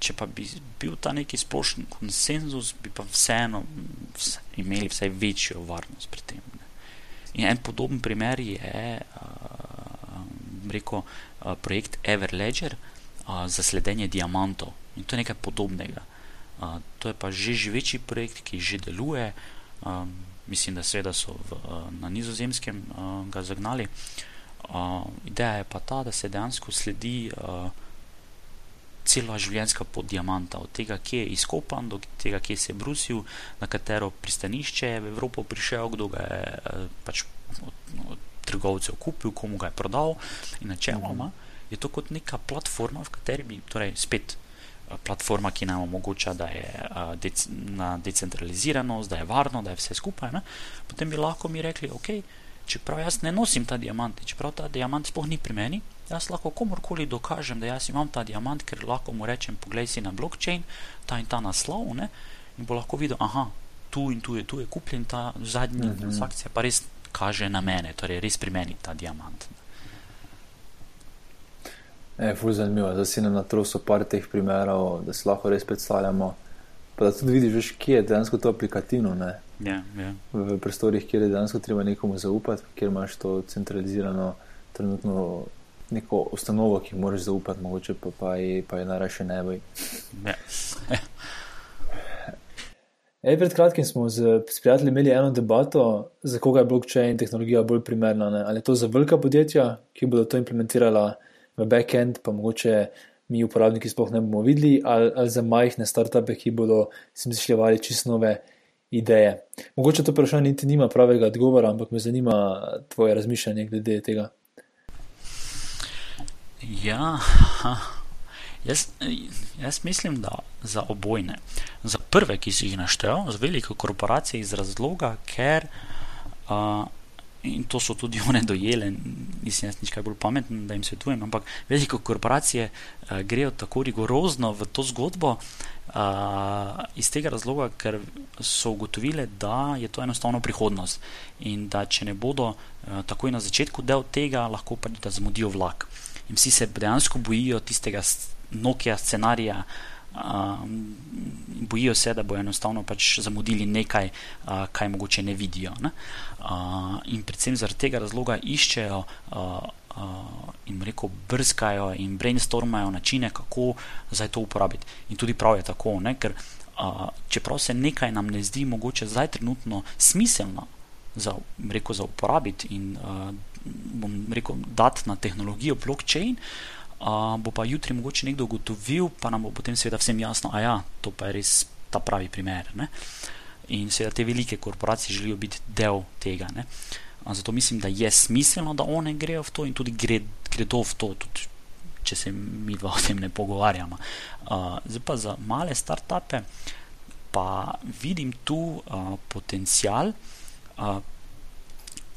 če pa bi bil ta neki splošen konsenzus, bi pa vseeno vse, imeli vsaj večjo varnost pri tem. Ne. In en podoben primer je uh, rekel, uh, projekt Everledger uh, za sledenje diamantov. In to je nekaj podobnega. Uh, to je pa že živeči projekt, ki že deluje. Um, mislim, da seveda so v, uh, na nizozemskem uh, ga zagnali. Uh, ideja je pa ta, da se dejansko sledi. Uh, celo življenjska pot diamanta, od tega, kje je izkopan, do tega, kje se je brusil, na katero pristanišče je v Evropo prišel, kdo ga je eh, pač od, od trgovcev kupil, komu ga je prodal. In načeloma je to kot neka platforma, v kateri bi, torej spet. Eh, platforma, ki nam omogoča, da je uh, dec na decentraliziranost, da je varno, da je vse skupaj. Ne? Potem bi lahko mi rekli, ok, čeprav jaz ne nosim ta diamant, čeprav ta diamant sploh ni pri meni, jaz lahko komorkoli dokažem, da jaz imam ta diamant, ker lahko mu rečem: Poglej si na blockchain, ta in ta naslov, ne? in bo lahko videl, aha, tu in tu je, tu je kupljen ta zadnji -hmm. transakcija, pa res kaže na mene, torej res pri meni ta diamant. Je zelo zanimivo, da si na trosu par teh primerov, da si lahko res predstavljamo. Pa da tudi vidiš, veš, kje je dejansko to aplikativno. Yeah, yeah. V, v prostorih, kjer je dejansko treba nekomu zaupati, kjer imaš to centralizirano, trenutno neko ustanovo, ki moraš zaupati, mogoče pa, pa, je, pa je najraje ne boj. Ej, pred kratkim smo z, s prijatelji imeli eno debato, za koga je blockchain tehnologija bolj primerna. Ne? Ali je to za velika podjetja, ki bodo to implementirala v backend, pa mogoče mi uporabniki sploh ne bomo videli, ali, ali za majhne startupe, ki bodo smišljali čisto nove ideje. Mogoče to vprašanje niti nima pravega odgovora, ampak me zanima tvoje razmišljanje glede tega. Ja, jaz, jaz mislim, da za obojne. Za prve, ki si jih naštel, za velike korporacije, iz razloga, ker uh, in to so tudi one dojele, nisem jaz nič kaj bolj pameten, da jim svetujem, ampak velike korporacije uh, grejo tako rigorozno v to zgodbo. Uh, iz tega razloga, ker so ugotovile, da je to enostavno prihodnost in da če ne bodo uh, takoj na začetku del tega, lahko pa da zamudijo vlak. Uh, in vsi se dejansko bojijo tistega Nokia scenarija. Um, bojijo se, da bodo enostavno pač zamudili nekaj, uh, kaj mogoče ne vidijo. Ne? Uh, in predvsem zaradi tega razloga iščejo uh, uh, in reko brskajo in brainstormajo načine, kako zdaj to uporabiti. In tudi prav je tako, ne? ker uh, čeprav se nekaj nam ne zdi mogoče zdaj trenutno smiselno za, reko, za uporabiti in uh, bom rekel, dati na tehnologijo blockchain, uh, bo pa jutri mogoče nekdo ugotovil, pa nam bo potem seveda vsem jasno, da ja, to pa je res ta pravi primer. Ne? In seveda te velike korporacije želijo biti del tega. Ne? Zato mislim, da je smiselno, da one grejo v to in tudi gre, gredo v to, tudi če se mi dva o tem ne pogovarjamo. Uh, zdaj pa za male start-upe, pa vidim tu uh, potencial. Uh,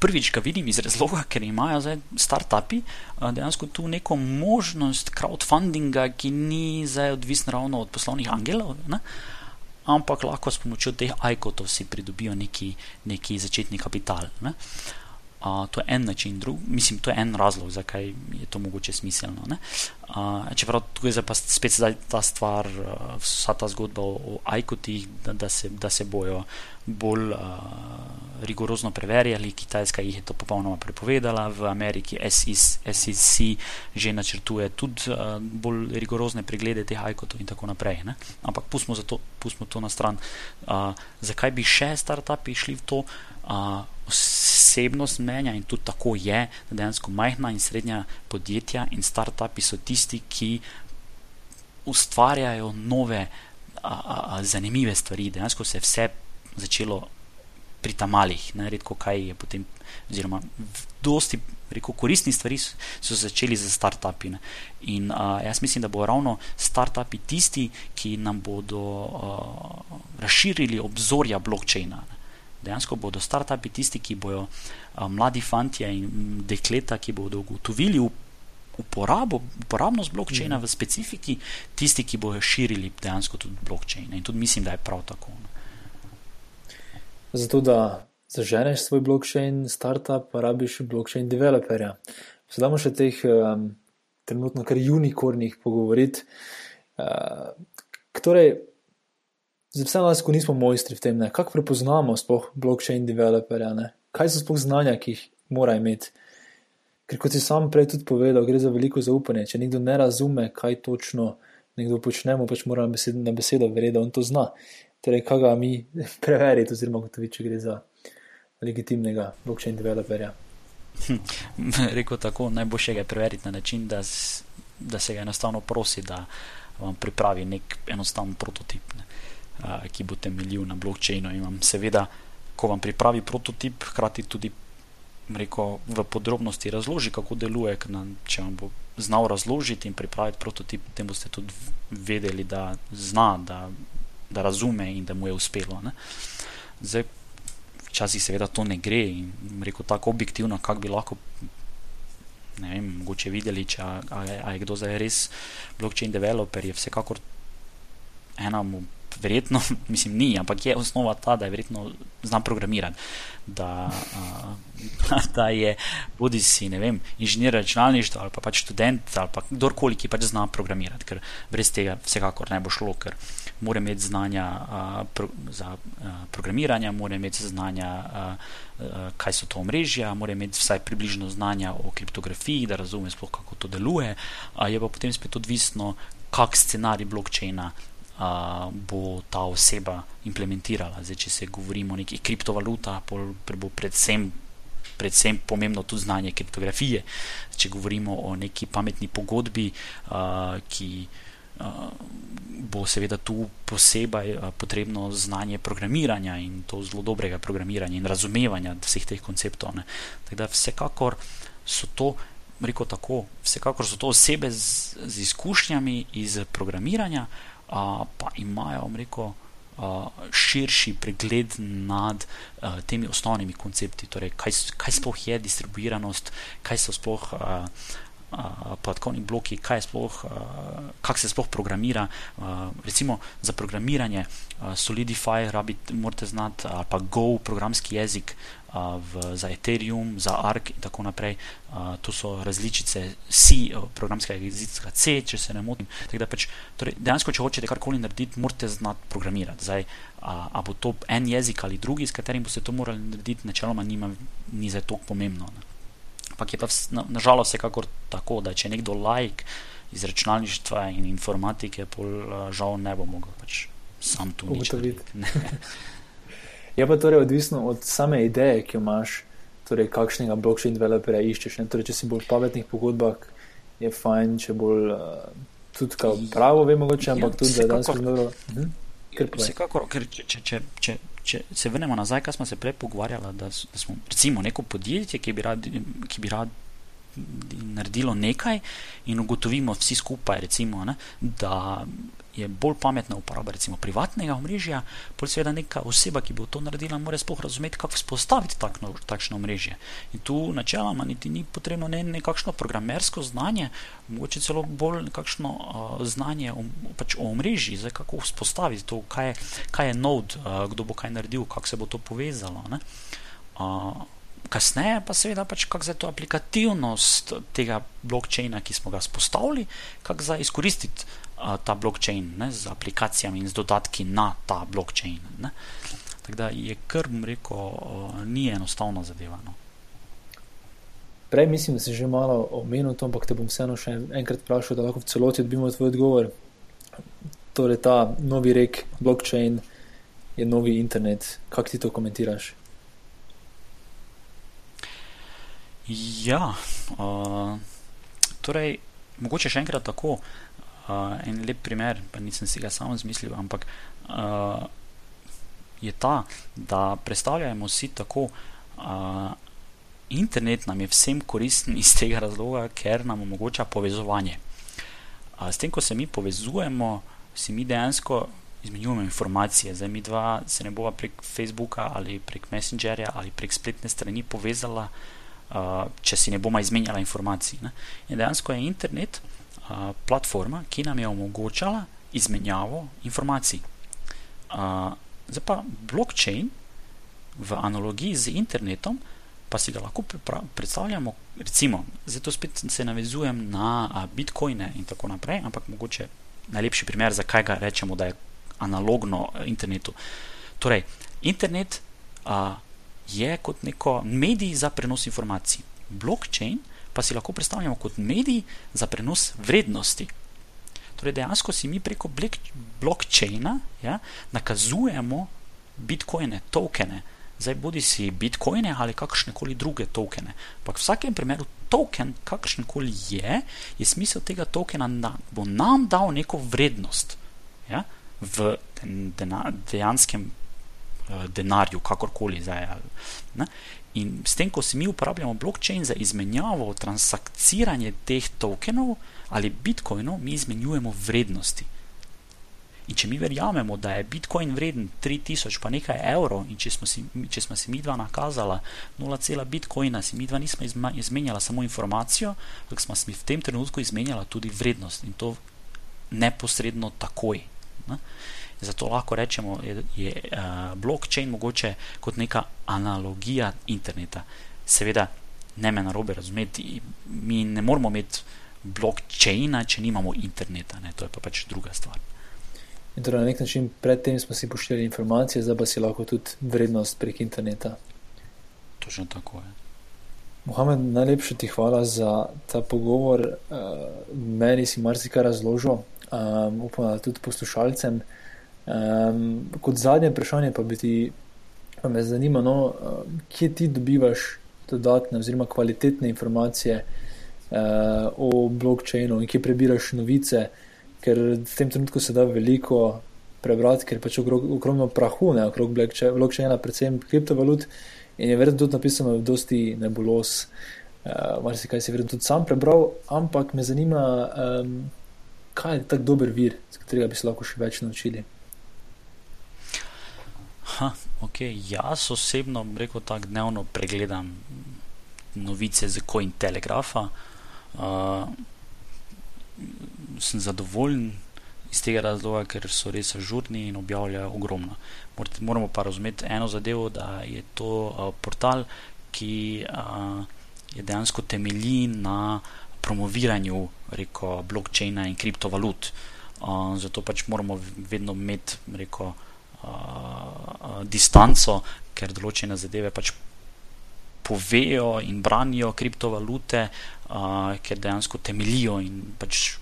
prvič ga vidim iz razloga, ker imajo zdaj start-upi dejansko tu neko možnost crowdfundinga, ki ni zdaj odvisna ravno od poslovnih angelov. Ne? Ampak lahko s pomočjo teh ajkotov si pridobijo neki, neki začetni kapital. Ne? Uh, to je en način, drug, mislim, to je en razlog, zakaj je to mogoče smiselno. Uh, čeprav tu je pa spet zdaj ta stvar, uh, vsa ta zgodba o, o ajkotih, da, da, da se bojo bolj uh, rigorozno preverjali. Kitajska jih je to popolnoma prepovedala, v Ameriki SEC že načrtuje tudi uh, bolj rigorozne preglede teh ajkotov in tako naprej. Ne? Ampak pustimo to, pustimo to na stran. Uh, zakaj bi še start-upi šli v to? Uh, osebnost mnenja in tudi tako je, da dejansko majhna in srednja podjetja in start-upi so tisti, ki ustvarjajo nove, a, a, a, zanimive stvari. Dejansko se je vse začelo pri tamalih, ne redko kaj je potem, oziroma dosti. Reko, koristni stvari so, so začeli z start-upi. Ne. In uh, jaz mislim, da bo ravno start-upi tisti, ki nam bodo uh, razširili obzorja blockchaina. Ne dejansko bodo start-upi tisti, ki bodo a, mladi fanti in dekleta, ki bodo ugotovili uporabo, uporabnost blockchaina mm. v specifiki, tisti, ki bodo širili dejansko tudi blockchain. In tudi mislim, da je prav tako. No. Zato, da zaženeš svoj blockchain, startup, pa rabiš blockchain developerja. Sedaj še teh um, trenutno kar unikornih pogovoriti. Uh, torej, za vse nas, ko nismo mojstri v tem, kako prepoznamo sploh blockchain developerja, ne? kaj so sploh znanja, ki jih mora imeti. Ker kot si sam prej tudi povedal, gre za veliko zaupanje. Če nekdo ne razume, kaj točno nekdo počne, pač mora na besedo, na besedo verjeti, da on to zna. Torej, kaj ga mi preveriti, oziroma gotoviti, če gre za legitimnega blockchain developerja. Hm, Rekl tako, najboljše je preveriti na način, da, da se ga enostavno prosi, da vam pripravi nek enostaven prototip, ne, ki bo temeljil na blockchainu. In vam seveda, ko vam pripravi prototip, hkrati tudi rekel, v podrobnosti razloži, kako deluje. Na, če vam bo znal razložiti in pripraviti prototip, potem boste tudi vedeli, da zna, da, da razume in da mu je uspelo. Ne. Zdaj, včasih seveda to ne gre in rekel tako objektivno, kako bi lahko. Ne vem, mogoče videli, če a, a, a je kdo zdaj res blockchain developer, je vsekakor ena mu verjetno, mislim, ni, ampak je osnova ta, da je verjetno znam programirati. Da, uh, da je bodi si, vem, inženir računalništva ali pa pač študent ali pa kdorkoli, ki pač zna programirati, ker brez tega vsekakor ne bo šlo, ker mora imeti znanja uh, pro, za uh, programiranje, mora imeti znanja, uh, uh, kaj so to omrežja, mora imeti vsaj približno znanja o kriptografiji, da razume sploh, kako to deluje, uh, je pa potem spet odvisno, kak scenarij uh, bo ta oseba implementirala. Zdaj, če se govorimo o neki kriptovaluta, bo predvsem, predvsem pomembno tu znanje kriptografije. Če govorimo o neki pametni pogodbi, uh, ki uh, bo seveda tu posebej uh, potrebno znanje programiranja in to zelo dobrega programiranja in razumevanja vseh teh konceptov. Da vsekakor so to. Rekel tako, vsekakor so to osebe z, z izkušnjami iz programiranja, pa imajo, rekel, uh, širši pregled nad uh, temi osnovnimi koncepti, torej kaj, kaj sploh je distribuiranost, kaj so sploh. Uh, Podatkovni bloki, kaj sploh, kako se sploh programira. Recimo za programiranje Solidify, rabite, morate znati, ali pa Go, programski jezik, v, za Ethereum, za ARK in tako naprej. Uh, to so različice C, programskega jezika C, če se ne motim. Pač, torej, dejansko, če hočete karkoli narediti, morate znati programirati. Zdaj, a, a bo to en jezik ali drugi, s katerim boste to morali narediti, načeloma nima, ni za to pomembno. Ampak je pa nažalost na vsekakor tako, da če nekdo like iz računalništva in informatike, pol žal ne bo mogel pač sam tu nič. Je pa torej odvisno od same ideje, ki jo imaš, torej kakšnega blockchain developerja iščeš. Torej, če si bolj v pametnih pogodbah, je fajn, če bolj uh, tudi kao pravo, vemo, če ampak ja, tudi da danes zelo. Hm? Vsekakor, ker če, če, če, če, če se vrnemo nazaj, kaj smo se prej pogovarjali, da, da smo recimo neko podjetje, ki bi rad, ki bi rad naredilo nekaj in ugotovimo vsi skupaj, recimo, ne, da je bolj pametna uporaba recimo privatnega omrežja, pa seveda neka oseba, ki bo to naredila, mora sploh razumeti, kako vzpostaviti takno, takšno omrežje. In tu načeloma niti ni potrebno ne nekakšno programersko znanje, mogoče celo bolj nekakšno uh, znanje o, pač o omrežji, zdaj kako vzpostaviti to, kaj je, kaj je node, uh, kdo bo kaj naredil, kako se bo to povezalo. Uh, kasneje pa seveda pač kako za to aplikativnost tega blokčina, ki smo ga spostavili, kako za izkoristiti ta blockchain ne, z aplikacijami in z dodatki na ta blockchain. Ne. Tako da je kar, rekel, ni enostavno zadeva. No. Prej mislim, da si že malo omenil to, ampak te bom vseeno še enkrat vprašal, da lahko v celoti dobimo tvoj odgovor. Torej, ta novi rek, blockchain je novi internet. Kako ti to komentiraš? Ja, uh, torej, mogoče še enkrat tako. Uh, en lep primer, pa nisem si ga samo izmislil, ampak uh, je ta, da predstavljamo si tako, uh, internet nam je vsem koristen iz tega razloga, ker nam omogoča povezovanje. Uh, s tem, ko se mi povezujemo, si mi dejansko izmenjujemo informacije. Zdaj mi dva se ne bova prek Facebooka ali prek Messengerja ali prek spletne strani povezala, uh, če si ne bomo izmenjala informacij. Ne? In dejansko je internet platforma, ki nam je omogočala izmenjavo informacij. Uh, zdaj pa blockchain v analogiji z internetom, pa si ga lahko predstavljamo, recimo, zato spet se navezujem na bitcoine in tako naprej, ampak mogoče najlepši primer, zakaj ga rečemo, da je analogno internetu. Torej, internet a, je kot neko medij za prenos informacij. Blockchain pa si lahko predstavljamo kot medij za prenos vrednosti. Torej, dejansko si mi preko blockchaina ja, nakazujemo bitcoine, tokene. Zdaj, bodi si bitcoine ali kakršne koli druge tokene. Ampak v vsakem primeru, token, kakršen koli je, je smisel tega tokena, da bo nam dal neko vrednost ja, v dejanskem uh, denarju, kakorkoli zdaj. Ne? In s tem, ko si mi uporabljamo blockchain za izmenjavo, transakciranje teh tokenov ali bitcoinov, mi izmenjujemo vrednosti. In če mi verjamemo, da je bitcoin vreden 3000 pa nekaj evrov, in če smo si, če smo si mi dva nakazala 0, bitcoina, si mi dva nismo izmenjala samo informacijo, ampak smo si v tem trenutku izmenjala tudi vrednost in to neposredno takoj. Ne? Zato lahko rečemo, da je, je uh, blockchain mogoče kot neka analogija interneta. Seveda, ne me narobe razumeti, mi ne moramo imeti blockchaina, če nimamo interneta, ne? to je pa pač druga stvar. In torej na nek način predtem smo si pošiljali informacije, zdaj pa si lahko tudi vrednost prek interneta. Točno tako je. Mohamed, najlepša ti hvala za ta pogovor. Uh, meni si marsikaj razložil, um, upam, da tudi poslušalcem. Um, kot zadnje vprašanje pa bi ti pa me zanimalo, no, kje ti dobivaš dodatne oziroma kvalitetne informacije uh, o blockchainu in kje prebiraš novice, ker v tem trenutku se da veliko prebrati, ker pač ogromno prahu ne, okrog blockchaina, predvsem kriptovalut in je verjetno tudi napisano v dosti nebulos. Uh, Mar si kaj si verjetno tudi sam prebral, ampak me zanima, um, kaj je tako dober vir, z katerega bi se lahko še več naučili. Ha, okay. Jaz osebno rekel, tako dnevno pregledam novice za Coin Telegrafa. Uh, sem zadovoljen iz tega razloga, ker so res ažurni in objavljajo ogromno. Moramo pa razumeti eno zadevo, da je to uh, portal, ki uh, je dejansko temelji na promoviranju reko, blockchaina in kriptovalut. Uh, zato pač moramo vedno imeti reko, distanco, ker določene zadeve pač povejo in branijo kriptovalute, uh, ker dejansko temeljijo in pač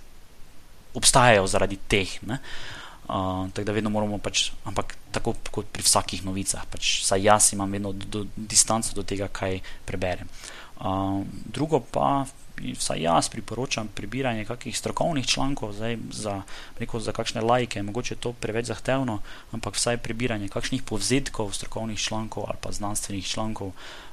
obstajajo zaradi teh. Uh, tako da vedno moramo, pač, ampak tako kot pri vsakih novicah, pač, saj jaz imam vedno do, do, distanco do tega, kaj preberem. Uh, drugo pa vsaj jaz priporočam prebiranje kakšnih strokovnih člankov, zdaj za, rekel, za kakšne lajke, mogoče to preveč zahtevno, ampak vsaj prebiranje kakšnih povzetkov strokovnih člankov ali pa znanstvenih člankov.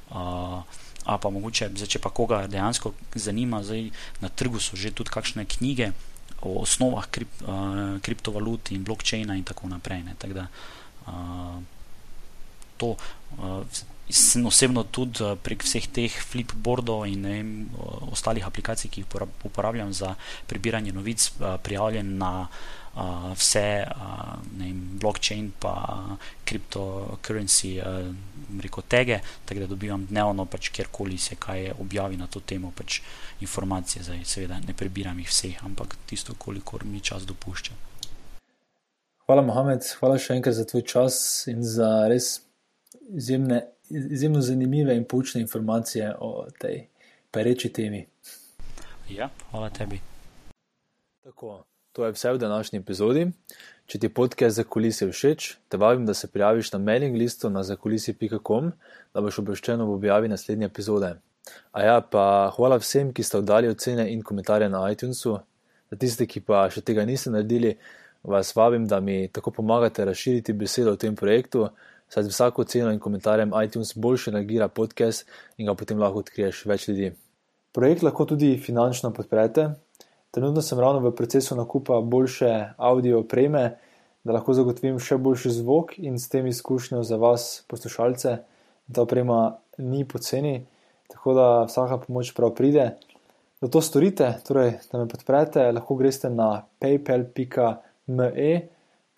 Uh, A pa mogoče, zdaj, če pa koga dejansko zanima, zdaj na trgu so že tudi kakšne knjige o osnovah krip, uh, kriptovalut in blockchaina in tako naprej. Tak da, uh, to, uh, sem osebno tudi eh, prek vseh teh flipboardov in vem, ostalih aplikacij, ki jih uporabljam za prebiranje novic, eh, prijavljen na uh, vse vem, blockchain pa cryptocurrency uh, reko tege, tako da dobivam dnevno, pač kjerkoli se kaj objavi na to temo, pač informacije, zdaj seveda ne prebiram jih vseh, ampak tisto, kolikor mi čas dopušča. Hvala, Mohamed, hvala še enkrat za tvoj čas in za res izjemne izjemno zanimive in poučne informacije o tej pereči temi. Ja, hvala tebi. Tako, to je vse v današnji epizodi. Če ti podcast za kulise všeč, te vabim, da se prijaviš na mailing listu na zakulisi.com, da boš obveščen ob objavi naslednje epizode. A ja, pa hvala vsem, ki ste oddali ocene in komentarje na iTunesu. Za tiste, ki pa še tega niste naredili, vas vabim, da mi tako pomagate razširiti besedo o tem projektu saj z vsako ceno in komentarjem iTunes boljše nagira podcast in ga potem lahko odkriješ več ljudi. Projekt lahko tudi finančno podprete. Trenutno sem ravno v procesu nakupa boljše audio opreme, da lahko zagotovim še boljši zvok in s tem izkušnjo za vas, poslušalce. Ta oprema ni poceni, tako da vsaka pomoč prav pride. Da to storite, torej da me podprete, lahko greste na paypal.me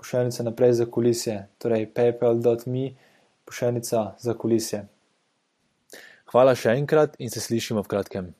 pošiljnica naprej za kulisje, torej paypal.me, pošiljnica za kulisje. Hvala še enkrat in se slišimo v kratkem.